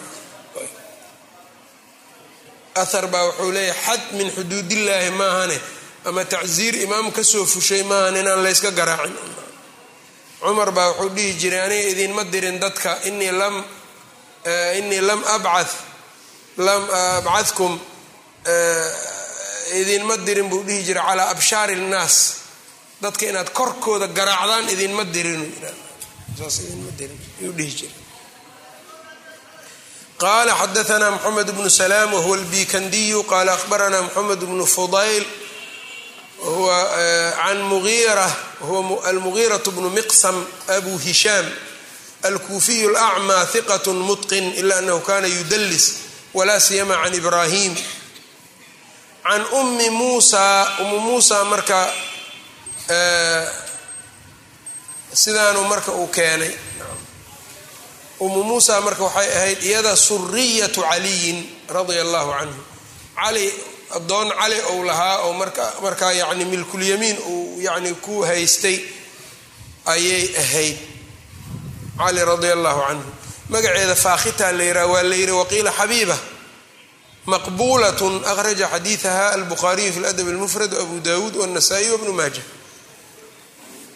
Speaker 1: ahar baa wuxuu leeyahay xad min xuduudillaahi maahane ama tacsiir imaam ka soo fushay maahan inaan layska garaacin. Cumar baa wuxuu dhihi jiray aniga idinma dirin dadka inii lam inii lam abca lam abcadkum idinma dirin buu dhihi jiray calaa abshaari nnaas dadka inaad korkooda garaacdaan idinma dirin saas idinma dirin ayuu dhihi jiray qala xadaana mxamed bnu salaam wahuwa lbikandiyu qala ahbarana mxamed bnu fudayl an muira wahuwa almugiiraة bnu miqsam abu hishaam alkuufiyu lacmaa hiqat mutqin ila anahu kana yudlis wla siyama can ibrahim can ummi muusa ummu muusa marka sidaanu marka uu keenay umu muusa marka waxay ahayd iyada suriyatu caliyin radia allahu canhu cali addoon cali ou lahaa oo markaa yani milkulyamiin uu yani ku haystay ayay ahayd. Cali radia allahu canhu magaceeda faakhita la yiraa waa la yiri waqiila xabiiba. Maqbulat akhraja xadiidaha albukhaariyu fi ladab almufrad abu dawuud wاnasaa'i wbnu maaja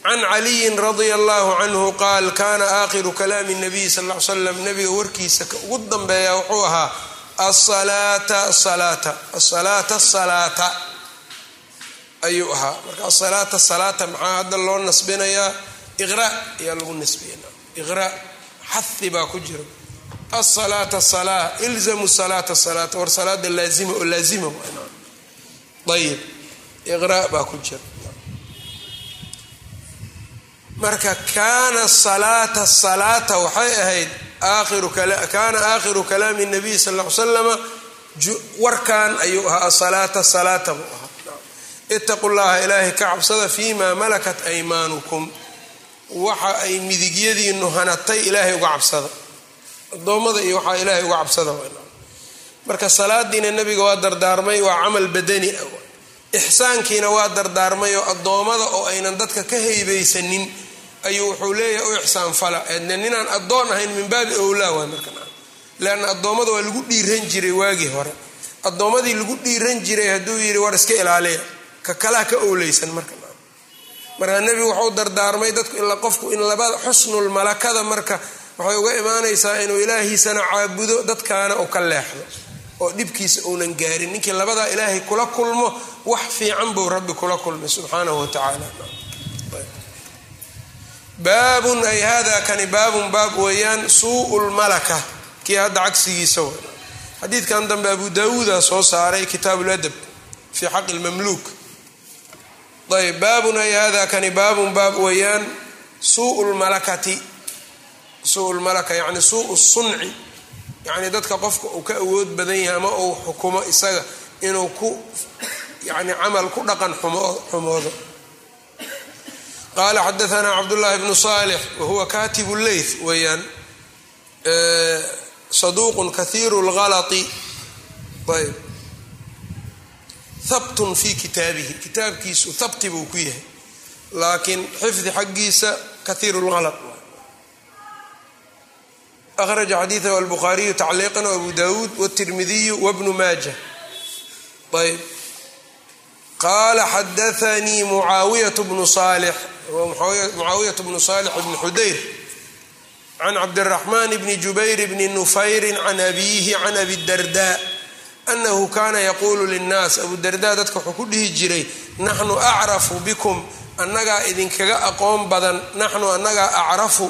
Speaker 1: can caliyin radia allahu canhu qaal kana aakhiru kalaami nabiy sal l slam nabiga warkiisa ugu dambeeya wuxuu ahaa asalaata salaata asalaata salaata ayuu ahaa marka asalaata salaata maxaa hadda loo nasbinayaa iqra ayaa lagu nasbiyana iqra xahi baa ku jira asalaata salaa ilzamu salaata salaata war salaada laazima oo laazima ayib iqra baa ku jira marka kaana salaata salaata waxay ahayd kaana aakhiru kalaami nabiy sal l slama warkan ayuu ahaa asalaata salaata buu ahaa. Itaqu llaha ilaahay ka cabsada fima malakat aymaanukum. Waxa ay midigyadiinu hanatay ilaahay uga cabsada. Adoommada iyo waxaa ilaahay uga cabsada marka salaadiina nabiga waa dardaarmay waa camal badani. Ixsaankiina waa dardaarmay oo addoommada oo aynan dadka ka haybaysanin ayuu wuxuu leeyahay u ixsaan fala. Ninaan addoon ahayn min baabi owlaa waay marka leanna addoommada waa lagu dhiiran jiray waagii hore. Addoommadii lagu dhiiran jiray hadduu yidhi war iska ilaaliya. Ka kalaa ka owleysan marka marka nebigu wuxuu dardaarmay dadku ila qofku in labada xusnul malakada marka waxay uga imaanaysaa inuu ilaahiisana caabudo dadkaana uu ka leexdo oo dhibkiisa uunan gaarin. Ninkii labadaa ilaahay kula kulmo wax fiican buu rabbi kula kulmay subxaanahu wa tacaala baabun ay hada kani baabun baab weeyaan suu lmalaka kii hadda cagsigiisa w xadiidkan dambe abu daawuuda soo saaray kitaabuladab fii xaqi lmamluuk ayb baabun ay hada kani baabun baab weeyaan suu lmalakati suu lmalaka yani suu sunci. Yani dadka qofka uu ka awood badan yahay ama uu xukumo isaga inuu ku yani camal ku dhaqan xumoodo qala xadaana cabdullahi bnu salix wahuwa katibu leyth weeyaan saduuqun kahiiru lgalai ayb habtun fi kitaabihi kitaabkiisu habti buu ku yahay laakiin xifdi xaggiisa kahiiru lgala akhraja xadiidahu albukhaariyu tacliiqan abu dawuud wtirmidiyu wbnu maaja ayb qaala xadaanii mucaawiyat bnu salix mucaawiyat bnu salix bni xudayr can cabdiraxmaan bni jubayr bni nufayri can abiihi can abi darda. Anahu kaana yaquulu linnaas abu darda dadka wuxuu ku dhihi jiray naxnu acrafu bikum annagaa idinkaga aqoon badan naxnu annagaa acrafu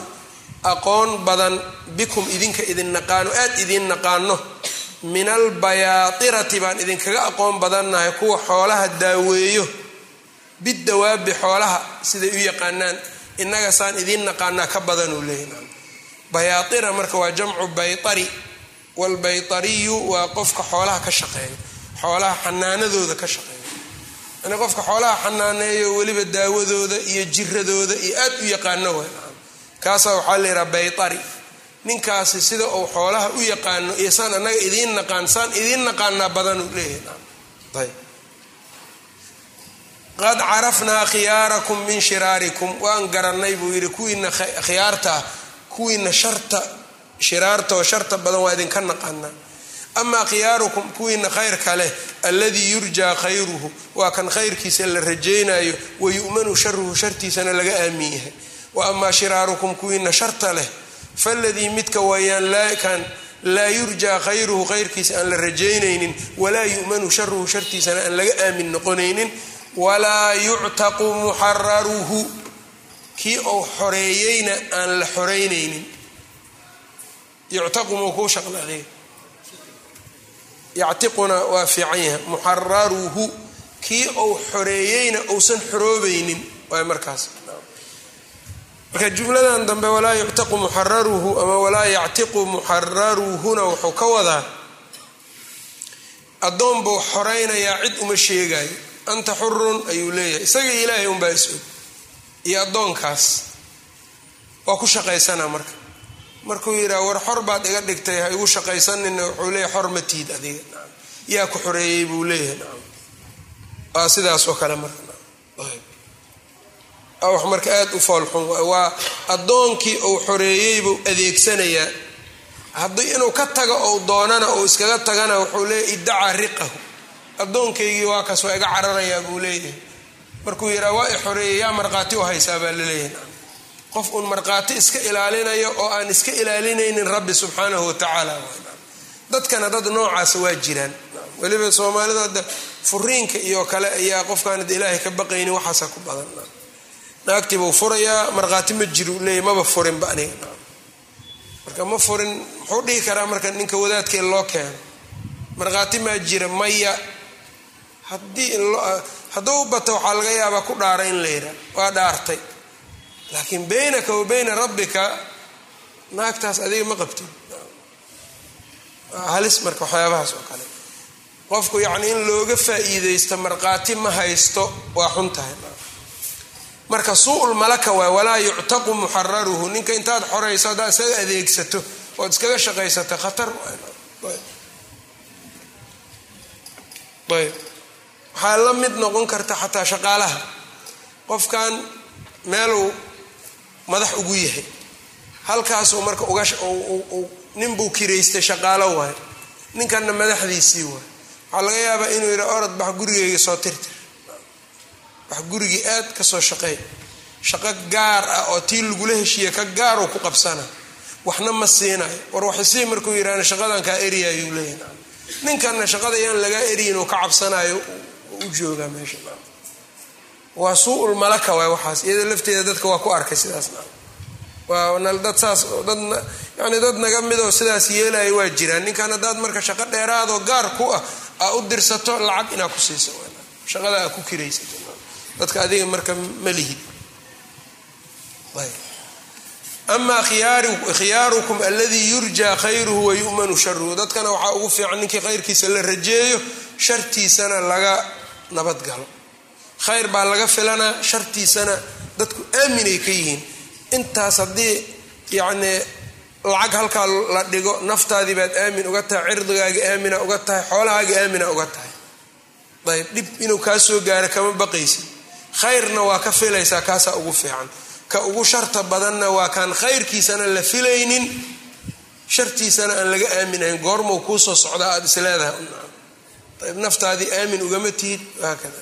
Speaker 1: aqoon badan bikum idinka idin naqaano aad idin naqaano. Min albayaatirati baan idinkaga aqoon badannahay kuwa xoolaha daaweeyo bidawaabi xoolaha siday u yaqaanaan innaga saan idiin naqaanaa ka badanuu leeyahy bayaatira marka waa jamcu baytari walbaytariyu waa qofka xoolaha ka shaqeeya xoolaha xanaanadooda ka shaqeeya. Yani qofka xoolaha xanaaneeyo weliba daawadooda iyo jiradooda iyo aad u yaqaano w kaasaa waxaa la yidhaha baytari. Ninkaasi sida uu xoolaha u yaqaano iyo saan annaga idiin naqaan saan idiin naqaanaa badanuu leeyahay qad carafnaa khiyaarakum min shiraarikum. Waan garanay buu yidhi kuwiina khiyaarta ah kuwiina sharta shiraarta oo sharta badan waa idinka naqaanaa. Amaa khiyaarukum kuwiina khayrka leh alladii yurjaa khayruhu. Waa kan khayrkiisa la rajaynayo wa yu'manu sharuhu shartiisana laga aamin yahay. Wa amaa shiraarukum kuwiina sharta leh faladii midka wayaan kan laa yurjaa khayruhu khayrkiisa aan la rajaynaynin walaa yu'manu sharuhu shartiisana aan laga aamin noqonaynin walaa yuctaqu muxararuhu kii uu xoreeyeyna aan la xoreynaynin yuctaqu muu kuu shaqladay yactiquna waa fiican yahay. Muxararuhu kii uu xoreeyeyna uusan xoroobaynin waay markaas. Marka jumladan dambe walaa yuctaqu muxararuhu ama walaa yactiqu muxararuhuna wuxuu ka wadaa addoon buu xoraynayaa cid uma sheegayo anta xurun ayuu leeyahay. Isaga ilaahay unbaa is-og iyo addoonkaas. Waa ku shaqaysanaa marka. Markuu yidhaha war xor baad iga dhigtay ha igu shaqaysanina wuxuu leeyahay xor ma tiid adiga. Yaa ku xoreeyey buu leeyahay. Nacam waa sidaas kale marka. Wax marka aada u foolxun waa addoonkii uu xoreeyey buu adeegsanayaa. Haddii inuu ka tago ou doonana ou iskaga tagana wuxuu leeyahy iddacaa riqahu addoonkaygii waa kaas waa iga cararayaa buu leeyahay. Markuu yidhaha waa i yaa markhaati u haysaa? baa la leeyahay qof uun markhaati iska ilaalinayo oo aan iska ilaalinaynin rabbi subxaanahu watacaala dadkana dad noocaasa waa jiraan. Weliba soomaalida furiinka iyo kale ayaa qofkaanad ilaahay ka baqaynin waxaasa ku badan. Naagtii buu furayaa markhaati ma jiru leeya maba furinba aniga. Marka ma furin muxuu dhihi karaa marka ninka wadaadkee loo keeno? Markhaati maa jira maya hadduu bato waxaa laga yaabaa ku dhaara in la yidhaa waa dhaartay. Laakiin baynaka wa bayna rabbika naagtaas adiga ma qabtid. Halis marka waxyaabahaas oo kale. Qofku yacni in looga faa'iidaysto markhaati ma haysto waa xun tahay. Marka suu'ul malaka waay walaa yuctaqu muxararuhu ninka intaad xorayso haddaad iskaga adeegsato ood iskaga shaqaysato khatar ayb waxaa la mid noqon karta xataa shaqaalaha. Qofkan meeluu madax ugu yahay. Halkaasuu marka uga ninbuu kiraystay shaqaalo waay. Ninkanna madaxdiisii waay. Waxaa laga yaabaa inuu yidha orod bax gurigeyga soo tirtir. Wax gurigii aad ka soo shaqeey shaqo gaar ah oo tii lagula heshiiya ka gaaruu ku qabsana. Waxna ma siinayo war waxisii markuu yidhahna shaqadan kaa eriya ayuu leeyahay. Ninkanna shaqada yaan lagaa eriyin uu ka cabsanayo u joogaa meesha waa suu'ul malaka waay waxaas iyada lafteeda dadka waa ku arkay sidaas waa dad saas yani dad naga midoo sidaas yeelaya waa jiraan. Ninkan haddaad marka shaqo dheeraadoo gaar ku ah aa u dirsato lacag inaa ku siiso shaqada aa ku kiraysato dadka adiga marka ma lihid. Amaa khiyaarukum aladii yurjaa khayruhu wayu'manu sharuhu dadkana waxaa ugu fiican ninkii khayrkiisa la rajeeyo shartiisana laga nabadgalo khayr baa laga filanaa shartiisana dadku aaminay ka yihiin. Intaas haddii yacnii lacag halkaa la dhigo naftaadii baad aamin uga tahay cirdigaaga aamina uga tahay xoolahaaga aamina uga tahay. Ayb dhib inuu kaa soo gaaro kama baqaysid khayrna waa ka filaysaa kaasaa ugu fiican. Ka ugu sharta badanna waa kaan khayrkiisana la filaynin. Shartiisana aan laga aaminayn goormau kuusoo socdaa aada isleedahay ayb naftaadii aamin ugama tihid haakada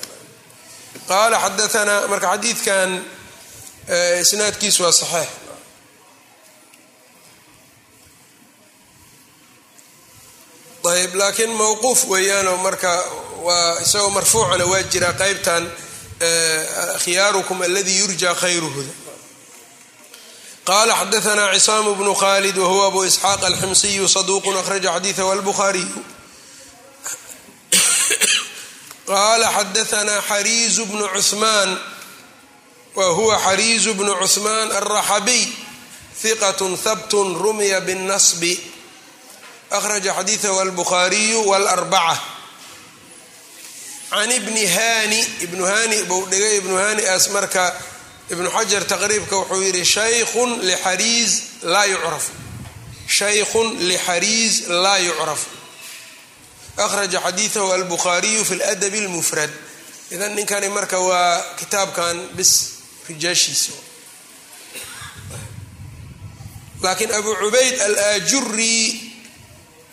Speaker 1: qaala xadaanaa marka xadiidkan isnaadkiisu waa saxiix. Ayb laakiin mawquuf weeyaanoo marka waa isagoo marfuucana waa jiraa qeybtan khiyaarukum aladii yurjaa khayruhuda qala xadaanaa cisaamu bnu khalid wahuwa abu isxaaq alximsiyu saduuqu akhraja xadiidahu albuhaariyu qala xadaanaa xariizu bnu cuhmaan wa huwa xariizu bnu cuhmaan alraxabiy hiqat habtun rumya binnasbi akhraja xadiidahu albukhaariyu wاlarbaca can ibni hani ibnu hani buu dhigay ibnu hani aas marka ibnu xajar taqriibka wuxuu yidhi shaykhun lixariiz laa yucraf shaykhun lixariiz laa yucraf akhraja xadiidahu albukhaariyu fi ladabi اlmufrad idan ninkani marka waa kitaabkan bis rijaashiisa laakiin abu cubayd alaajuri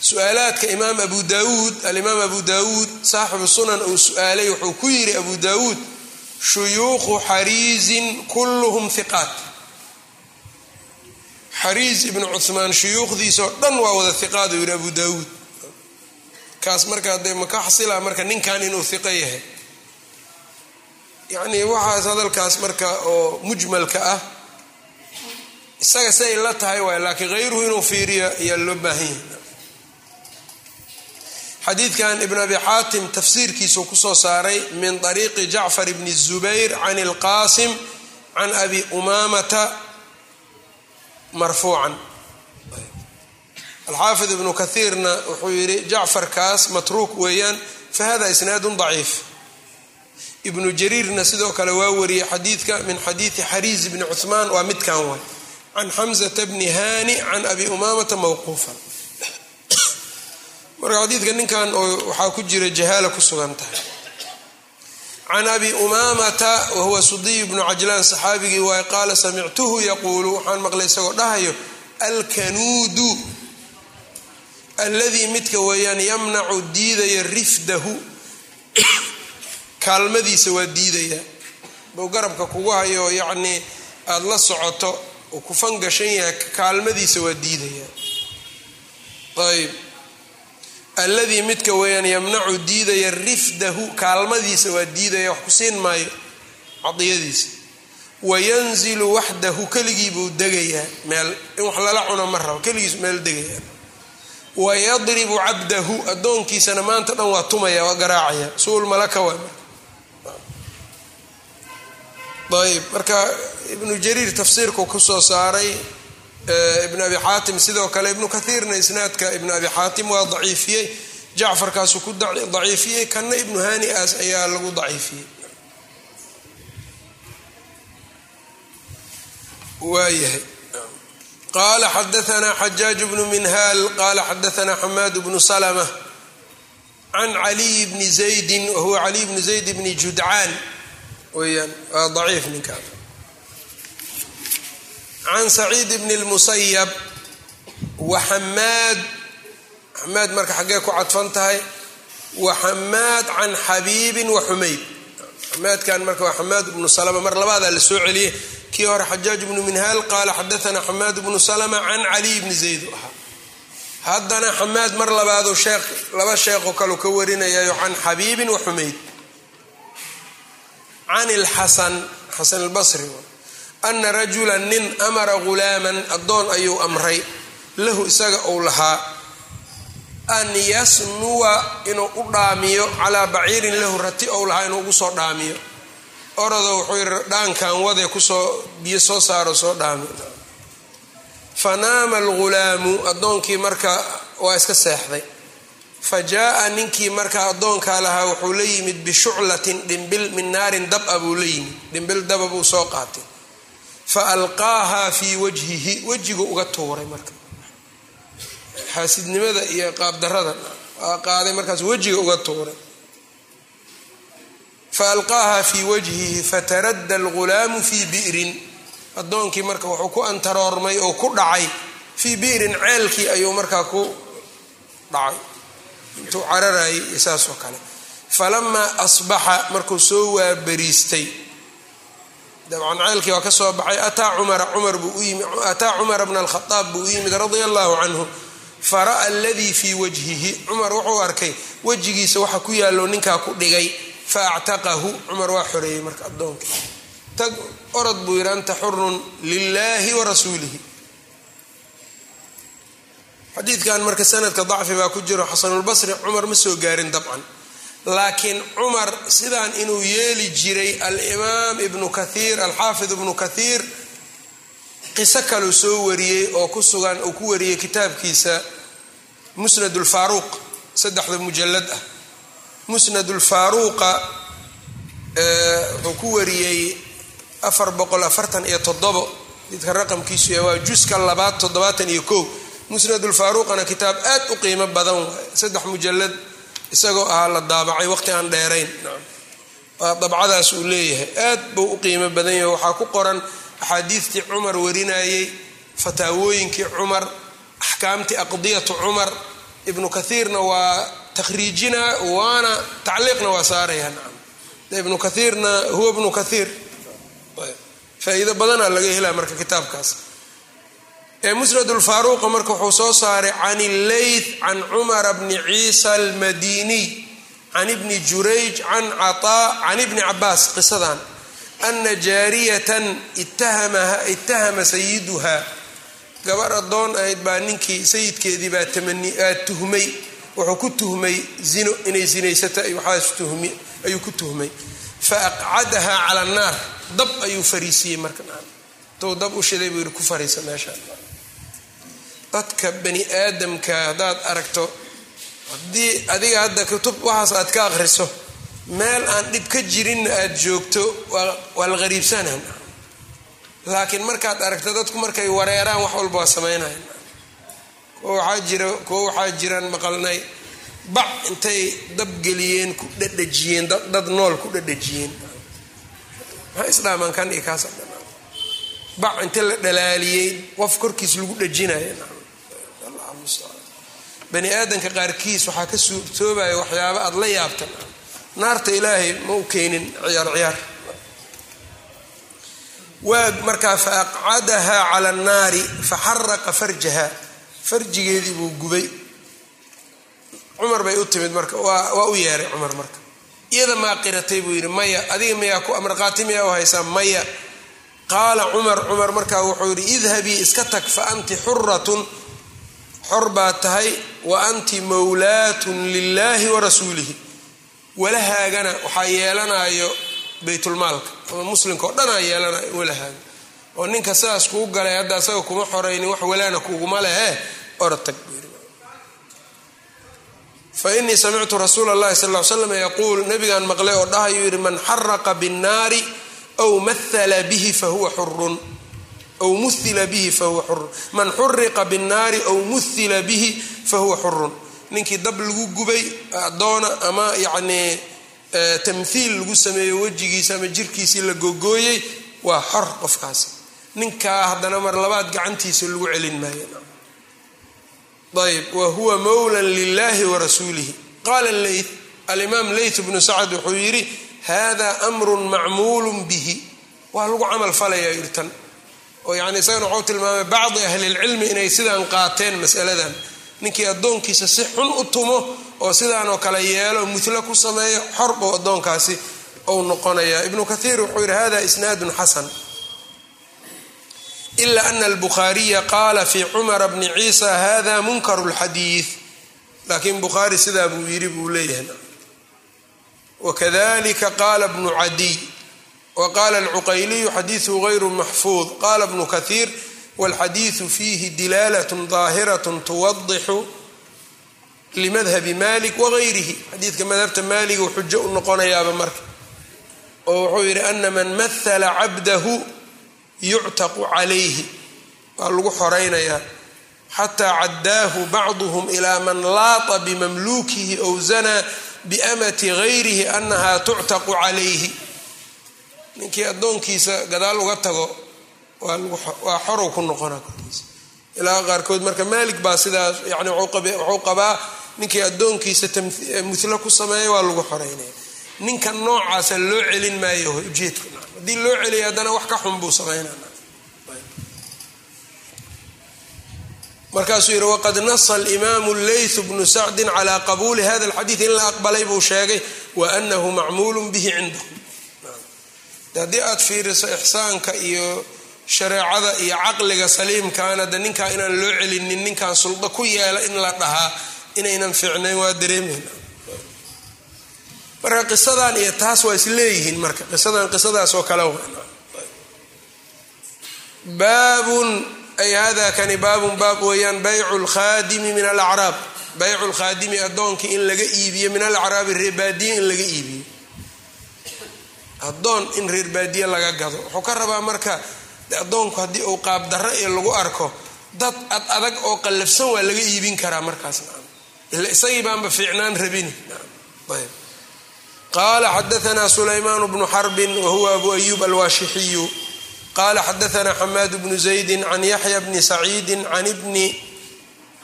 Speaker 1: su'aalaadka imaam abu dawuud alimaam abu dawuud saaxibu sunan uu su'aalay wuxuu ku yidhi abu dawuud shuyuukhu xariizin kulluhum hiqaat xariiz ibnu cuhmaan shuyuukhdiisao dhan waa wada hiqaad uu yidhi abu dawuud kaas markaa dee ma ka xasila marka ninkan inuu iqo yahay? Yacnii waxaas hadalkaas marka oo mujmalka ah isaga si ay la tahay waay laakiin hayruhu inuu fiiriyo ayaa loo baahan yahay. Xadiidkan ibn abi xaatim tafsiirkiisuu ku soo saaray min ariiqi jacfar bni zubayr can ilqaasim can abi umaamata marfuucan alxaafid ibnu kaiirna wuxuu yidhi jacfarkaas matruuk weeyaan fahada isnaadun daciif ibnu jariirna sidoo kale waa wariyey xadiidka min xadiidi xariis bni cuhmaan waa midkan way can xamzata bni haani can abi umaamata mawquufan marka xadiidka ninkan waxaa ku jira jahaala ku sugan tahay can abi umaamata wahuwa sudiy bnu cajlaan saxaabigii waay qaala samictuhu yaquulu waxaan maqlay isagoo dhahayo alkanuudu alladii midka weeyaan yamnacu diidaya rifdahu. Kaalmadiisa waa diidaya. Buu garabka kugu hayo yacnii aada la socoto uu ku fangashan yahay kaalmadiisa waa diidaya. Ayb alladii midka weeyaan yamnacu diidaya rifdahu kaalmadiisa waa diidaya wax ku siin maayo cadiyadiisa. Wayanzilu waxdahu keligii buu degayaa meel in wax lala cuno ma rabo keligiis meel degaya wayadribu cabdahu addoonkiisana maanta dhan waa tumaya waa garaacaya suul malaka ayb marka ibnu jariir tafsiirku ku soo saaray ibn abi xaatim sidoo kale ibnu kahiirna isnaadka ibnu abi xaatim waa daciifiyey jacfarkaasuu ku daciifiyey kanna ibnu hani-aas ayaa lagu daciifiyey waayahay qaala xadaanaa xajaaj bnu minhaal qaala xadaanaa xamaad bnu salma can caliy bni zaydin wahuwa caliy bni zayd bni judcaan weyaan waa daciif ninkaas can saciid bni lmusayab wa xamaad xamaad marka xaggee ku cadfan tahay wa xamaad can xabiibin wa xumayd xamaadkan marka waa xamaad bnu salma mar labaadaa la soo celiyey kii hore xajaaj bnu minhaal qaala xadaanaa xamaad bnu salma can caliy bni zayd. U ahaa haddana xamaad mar labaadu sheekh laba sheekoo kaleu ka warinayayo can xabiibin wa xumayd. Can ilxasan xasan albasri ana rajula nin amara ghulaaman addoon ayuu amray. Lahu isaga uu lahaa an yasnuwa inuu u dhaamiyo calaa baciirin lahu rati ou lahaa inuu ugu soo dhaamiyo orodo wuxuu yidhi dhaankan wade ku soo biyo soo saaro soo dhaami. Fanaama algulaamu addoonkii marka waa iska seexday. Fa jaa ninkii markaa addoonkaa lahaa wuxuu la yimid bishuclatin dhimbil min naarin dab-a buu la yimid. Dhimbil daba buu soo qaatay. Fa alqaahaa fii wajhihi wejigu uga tuuray marka. Xaasidnimada iyo qaabdarada waa qaaday markaas wejiga uga tuuray fa alqaahaa fii wajhihi fataradda algulaamu fii bi'rin addoonkii marka wuxuu ku antaroormay oo ku dhacay fii bi'rin ceelkii ayuu markaa ku dhacay intuu cararayay saas kale falamaa asbaxa markuu soo waabariistay dabcan ceelkii waa ka soo baxay ataa cumara cumar buu u yimi ataa cumara bna alkhadaab buu u yimid radia allahu canhu fara'a aladii fii wajhihi cumar wuxuu arkay wejigiisa waxa ku yaallo ninkaa ku dhigay fa actaqahu cumar waa xoreeyey marka addoonkii tag orod buu yidhi anta xurun lilaahi wa rasuulihi. Xadiidkan marka sanadka dacfi baa ku jiro xasanulbasri cumar ma soo gaarin dabcan. Laakiin cumar sidaan inuu yeeli jiray alimaam ibnu kathiir alxaafid ibnu kathiir qiso kaluu soo wariyey oo ku sugan uu ku wariyey kitaabkiisa musnad ulfaaruuq saddexda mujalad ah musnad ulfaaruuqa wuxuu ku wariyey afar boqol afartan iyo toddobo. Didka raqamkiisu yahay waa juska labaad toddobaatan iyo kow. Musnadulfaaruuqana kitaab aad u qiimo badan saddex mujalad isagoo ahaa la daabacay waqti aan dheerayn. Waa dabcadaas uu leeyahay. Aad buu u qiimo badan yahay. Waxaa ku qoran axaadiistii cumar warinayey fataawooyinkii cumar axkaamtii aqdiyatu cumar. Ibnu kathiirna waa takhriijina waana tacliiqna waa saaraya ibnu kathiirna huwa ibnu kathiir faa-iido badana laga helaa marka kitaabkaas musnad ulfaaruuqa marka wuxuu soo saaray can illeyth can cumara bni ciisa almadiniy can ibni jurayj can cataa can ibni cabaas qisadan ana jaariyatan itahama sayiduha gabar addoon ahayd baa ninkii sayidkeedii baa aa tuhmay wuxuu ku tuhmay zino inay tuhmi ayuu ku tuhmay. Fa aqcadaha cala annaar dab ayuu fariisiyey marka tou dab u shiday buu yidhi ku fariisa meesha dadka bani aadamka haddaad aragto haddii adiga hadda kutub waxaas aad ka akhriso meel aan dhib ka jirinna aad joogto waa la qariibsanaan laakiin markaad aragto dadku markay wareeraan wax walba waa samaynayan kuwa waxaa jiraan maqalnay bac intay dabgeliyeen ku dhadhajiyeen dad nool ku dhadhajiyeen. Maxaa isdhaamaan kan iyo kaas bac inta la dhalaaliyey qof korkiis lagu dhajinaya bani aadamka qaarkiis waxaa ka suurtoobaya waxyaaba aada la yaabtan naarta ilaahay ma u keenin ciyaar ciyaar. Waag markaa fa aqcadahaa cala annaari fa xaraqa farjaha farjigeedii buu gubay. Cumar bay u timid marka. Waa u yeeray cumar marka. Iyada maa qiratay buu yidhi maya adiga miyaa ku amarqaati miyaa u haysaa maya. Qaala cumar cumar markaa wuxuu yidhi idhabii iska tag fa anti xuratun xor baad tahay wa anti mawlaatun lilaahi wa rasuulihi. Walahaagana waxaa yeelanayo baytulmaalka ama muslimka oo dhanaa yeelanayo walahaaga oo ninka sidaas kuu galay hadda asaga kuma xoraynin wax walaana kuguma lehe orotag fa inii samictu rasuula llahi sal l slam yaquul nabigaan maqlay oo dhahayuu yidhi man xaraqa binnaari aw mahala bihi fahuwa xurun aw muhila bihi fahuwa xurun man xuriqa binnaari aw muhila bihi fahuwa xurun ninkii dab lagu gubay adoona ama yacnii tamthiil lagu sameeyo wejigiisa ama jirkiisii la gogooyey waa xor qofkaasi ninkaa haddana mar labaad gacantiisa lagu celin maayo. Ayb wa huwa mawlan lilahi wa rasuulihi. Qaala leyth alimaam leyth bnu sacad wuxuu yidhi hada amrun macmuulun bihi. Waa lagu camal falayaa yidhi tan. Oo yani isagana waxuu tilmaamay bacdi ahlilcilmi inay sidaan qaateen masaladan. Ninkii addoonkiisa si xun u tumo oo sidaanoo kale yeelo mutlo ku sameeyo xor bou addoonkaasi ou noqonaya ibnu kathiir wuxuu yidhi hada isnaadun xasan ila ana albukhaariya qaala fi cumara bni ciisa hada munkaru lxadiid laakiin bukhaari sidaa buu yidhi buu leeyahay wakadalika qaala bnu cadiy waqaala alcuqayliyu xadiiu gayru maxfuud qaala bnu kahiir walxadiidu fiihi dilaalat daahiraة tuwadixu limadhabi malik wagayrihi xadiidka madhabta maaliga xujo u noqonayaaba marka oo wuxuu yidhi ana man mahala cabdahu yuctaqu calayhi. Waa lagu xoraynayaa xataa caddaahu bacduhm ilaa man laata bimamluukihi ow zanaa biamati gayrihi anaha tuctaqu calayhi. Ninkii addoonkiisa gadaal uga tago waa xorow ku noqona korkiisa. Ilaa qaarkood marka maalik baa sidaas yani wuxuu qabaa ninkii addoonkiisa mulo ku sameeya waa lagu xoreynaya ninka noocaasa loo celin maayo ujeedku haddii loo celiya haddana wax ka xun buu sameynaa markaasuu yidhi waqad nasa alimaamu leyth bnu sacdin calaa qabuuli hada alxadiid in la aqbalay buu sheegay wa anahu macmuulun bihi cindahum haddii aad fiiriso ixsaanka iyo shareecada iyo caqliga saliimkaana de ninkaa inaan loo celinin ninkan suldo ku yeela in la dhahaa inaynan fiicnayn waa dareemayna marka qisadan iyo taas waa isleeyihiin marka. Qisadan qisadaas oo kale baabun ay hada kani baabun baab weeyaan baycu lkhaadimi min alacraab. Baycu lkhaadimi addoonkii in laga iibiyo min alacraabi reerbaadiye in laga iibiyo. Addoon in reer baadiye laga gado. Wuxuu ka rabaa marka addoonku haddii uu qaabdarro ee lagu arko dad ad adag oo qallafsan waa laga iibin karaa markaas. Isagii baanba fiicnaan rabini. Ayb qaala xadaanaa sulaymaan bnu xarbin wahuwa abu ayub alwaashixiyu qala xadaanaa xamaad bnu zaydi can yaxya bni saciidi can ibni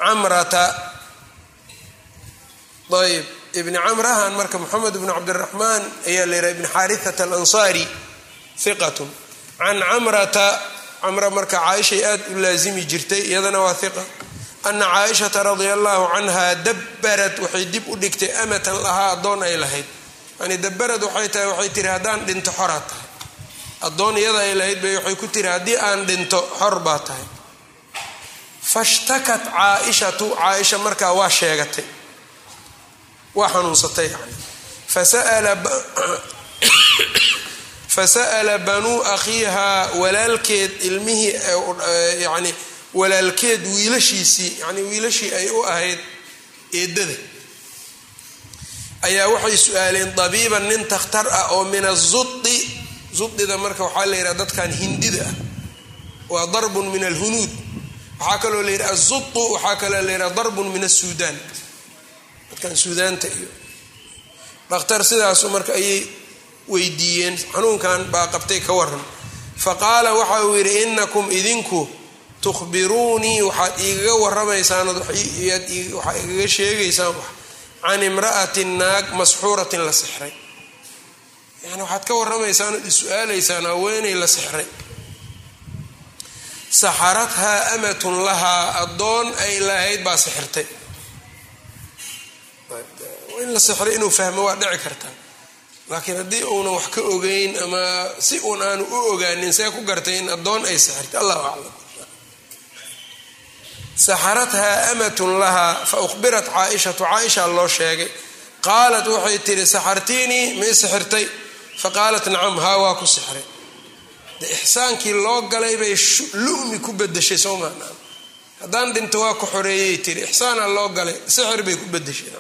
Speaker 1: camrata ayb ibni camrahan marka moxamed bnu cabdiraxmaan ayaa la yidhaha ibn xaariata alansaari hiqatun can camrata camra marka caaishay aad u laasimi jirtay iyadana waa hiqa ana caaishata radia allahu canha dabbarad waxay dib u dhigtay amatan lahaa addoon ay lahayd yani dabarad waxay tahay waxay tiri haddaan dhinto xoraa tahay. Addoon iyada ay lahayd bay waxay ku tiri haddii aan dhinto xor baa tahay. Fashtakat caaishatu caaisha markaa waa sheegatay waa xanuunsatay yani fasa'ala banuu akhiihaa walaalkeed ilmihii yani walaalkeed wiilashiisii yani wiilashii ay u ahayd eedada ayaa waxay su'aaleen dabiiban nin takhtar ah oo min azudi zudida marka waxaa la yidhaha dadkan hindida ah. Waa darbun min alhunuud. Waxaa kaloo la yidhaha azudu waxaa kaloo la yidhaha darbun min asuudaan dadkan suudaanta iyo dhakhtar sidaasu marka ayay weydiiyeen xanuunkan baa qabtay ka waran fa qaala waxa uu yidhi inakum idinku tukhbiruunii waxaad igaga waramaysaan waxaad igaga sheegaysaan wax can imra'atin naag masxuuratin la sixray. Yani waxaad ka warramaysaan ood is-su-aalaysaan haweenay la sixray. Saxarathaa amatun lahaa addoon ay lahayd baa sixirtay. In la sixray inuu fahmo waa dhici kartaa laakiin haddii uunan wax ka ogeyn ama si uun aanu u ogaanin see ku gartay in addoon ay sixirtay. Allahu aclam saxarathaa amatun lahaa fa uhbirat caaishatu. Caaisha loo sheegay qaalat waxay tihi saxartiinii may sixirtay? Fa qaalat nacam haa waa ku sixray. De ixsaankii loo galay bay lumi ku bedeshay soo maa haddaan dhinto waa ku xoreeyay tiri ixsaana loo galay sixir bay ku bedeshay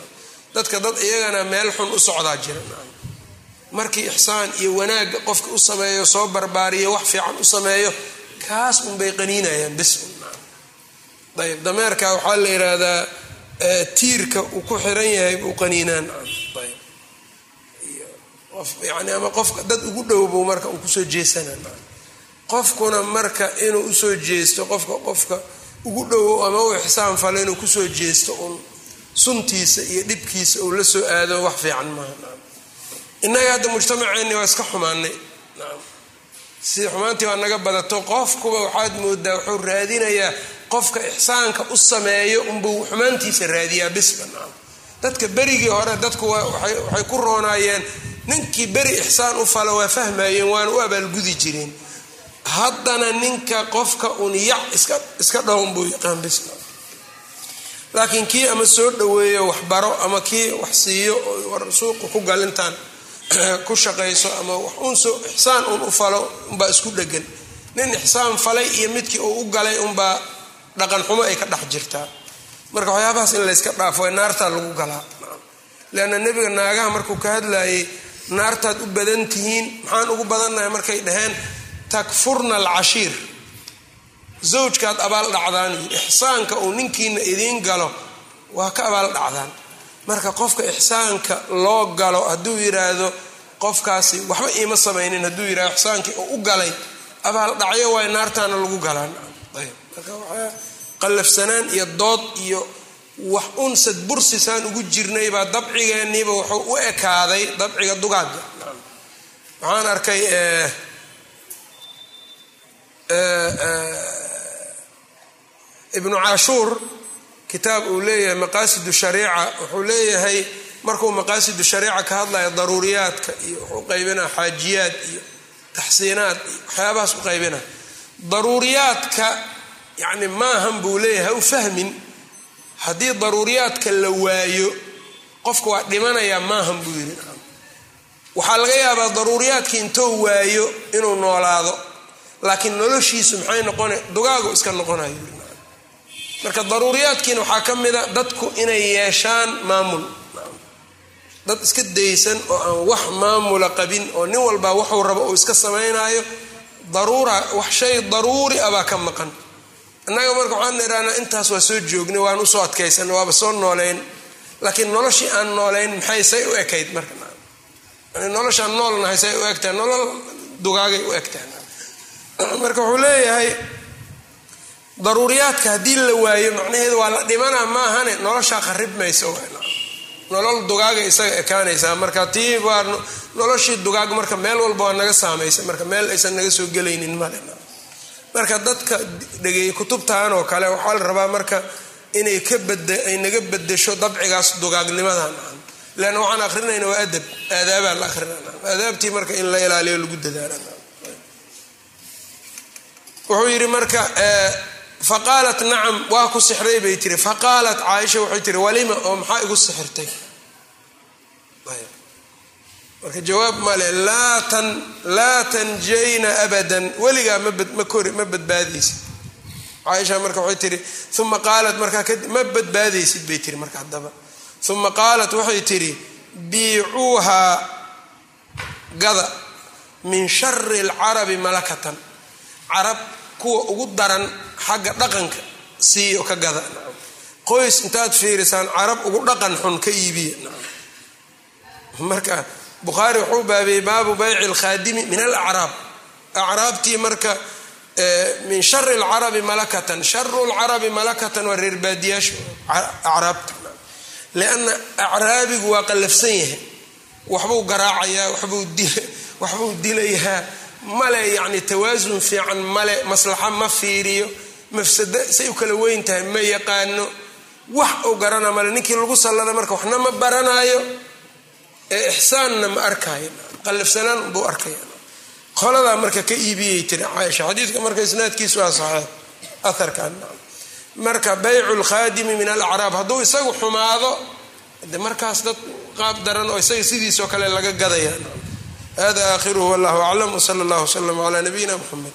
Speaker 1: dadka dad iyagana meel xun u socdaa jira markii ixsaan iyo wanaagga qofka u sameeyo soo barbaariyo wax fiican u sameeyo kaas unbay qaniinayaan bis ayb dameerka waxaa la yidhaahdaa tiirka uu ku xiran yahay buu qaniinaan. Yani ama qofka dad ugu dhowbuu marka uu ku soo jeesanaa qofkuna marka inuu u soo jeesto qofka qofka ugu dhowow ama u ixsaan falo inuu ku soo jeesto uun suntiisa iyo dhibkiisa uu la soo aado wax fiican maaha. Innaga hadda mujtamaceenni waa iska xumaanay si xumaantii waa naga badato qofkuba waxaad moodaa wuxuu raadinayaa qofka ixsaanka u sameeyo unbuu xumaantiisa raadiyaa bisba. Dadka berigii hore dadku waxay ku roonaayeen ninkii beri ixsaan u falo waa fahmayeen waana u abaalgudi jireen haddana ninka qofka un yac iska dhowon buu yaqaan bisba. Laakiin kii ama soo dhoweeyo wax baro ama kii wax siiyo war suuqa ku galintaan ku shaqayso ama wax unso ixsaan un u falo unbaa isku dhegan nin ixsaan falay iyo midkii uu u galay unbaa dhaqan xumo ay ka dhex jirtaa. Marka waxyaabahaas in layska dhaafo naartaa lagu galaa leanna nebiga naagaha markuu ka hadlayay naartaad u badan tihiin maxaan ugu badannahay markay dhaheen takfurna alcashiir. Zawjkaad abaal dhacdaan ixsaanka uu ninkiina idiin galo waa ka abaal dhacdaan. Marka qofka ixsaanka loo galo hadduu yiraahdo qofkaasi waxba iima samaynin hadduu yiraahdo ixsaankii oo u galay abaal dhacyo waay naartaana lagu galaan qallafsanaan iyo dood iyo wax unsad bursisaan ugu jirnay baa dabcigeenniiba wuxuu u ekaaday dabciga dugaagga. Waxaan arkay ibnu cashuur kitaab uu leeyahay maqaasidu shariica wuxuu leeyahay markuu maqaasidu shariica ka hadlaya daruuriyaadka iyo wuxuu qaybinaa xaajiyaad iyo taxsiinaad iyo waxyaabahaas u qaybina daruuriyaadka yacni maahan buu leeyahay ha u fahmin. Haddii daruuriyaadka la waayo qofka waa dhimanayaa maahan buu yidhi. Waxaa laga yaabaa daruuriyaadkii intou waayo inuu noolaado laakiin noloshiisu maxay noqona dugaagu iska noqonayo. Marka daruuriyaadkiina waxaa ka mida dadku inay yeeshaan maamul. Dad iska daysan oo aan wax maamula qabin oo nin walbaa waxuu rabo uu iska samaynayo daruura wax shay daruuri ah baa ka maqan innaga marka waxaan idhahnaa intaas waa soo joognay waan u soo adkaysan waaba soo nooleyn laakiin noloshii aan nooleyn maxay say u ekayd marka? Noloshaan noolnahay say u egtahay nolol dugaagay u egtahay. Marka wuxuu leeyahay daruuriyaadka haddii la waayo macnaheedu waa la dhimanaa maahane noloshaa qarib maysa nolol dugaaga isaga ekaanaysaa. Marka tii waa noloshii dugaag marka meel walba waa naga saamaysa marka meel aysan naga soo gelaynin male marka dadka dhegeeyey kutubtan oo kale waxaa la rabaa marka inay ka bad ay naga bedesho dabcigaas dugaagnimadan leanna waxaan akrinayna waa adab. Aadaabaa la akrinana aadaabtii marka in la ilaaliyo lagu dadaala wuxuu yidhi marka faqaalat nacam waa ku sixray bay tiri. Faqaalat caaisha waxay tiri walima oo maxaa igu sixirtay marka jawaab male laa tanjayna abadan. Weligaa ma badbaadaysid. Caaisha marka waxay tiri uma qaalat markaa ma badbaadaysid bay tiri marka haddaba. Uma qaalat waxay tiri biicuuhaa gada min shari alcarabi malakatan. Carab kuwa ugu daran xagga dhaqanka siiyo ka gada. Qoys intaad fiirisaan carab ugu dhaqan xun ka iibiya. Marka bukhaari wuxuu baabiyey baabu bayci alkhaadimi min alacraab acraabtii marka min shari alcarabi malakatan. Sharu lcarabi malakatan waa reer baadiyaasha acraabta lianna acraabigu waa qallafsan yahay. Waxbuu garaacayaa waxbuu dilayaa. Male yacni tawaasun fiican male maslaxa ma fiiriyo. Mafsado say u kala weyn tahay ma yaqaano. Wax uu garana male ninkii lagu sallada marka waxna ma baranaayo ee ixsaanna ma arkaayo qallafsanaan buu arkaya qoladaa marka ka iibiyay tiri caaisha. Xadiidka marka isnaadkiisu waa saxiix. Aharkan marka baycu lkhaadimi min alacraab. Hadduu isagu xumaado de markaas dad qaab daran oo isaga sidiisoo kale laga gadaya hada aakhiruhu wallahu aclam wsala allah wslama calaa nabiyina muxamed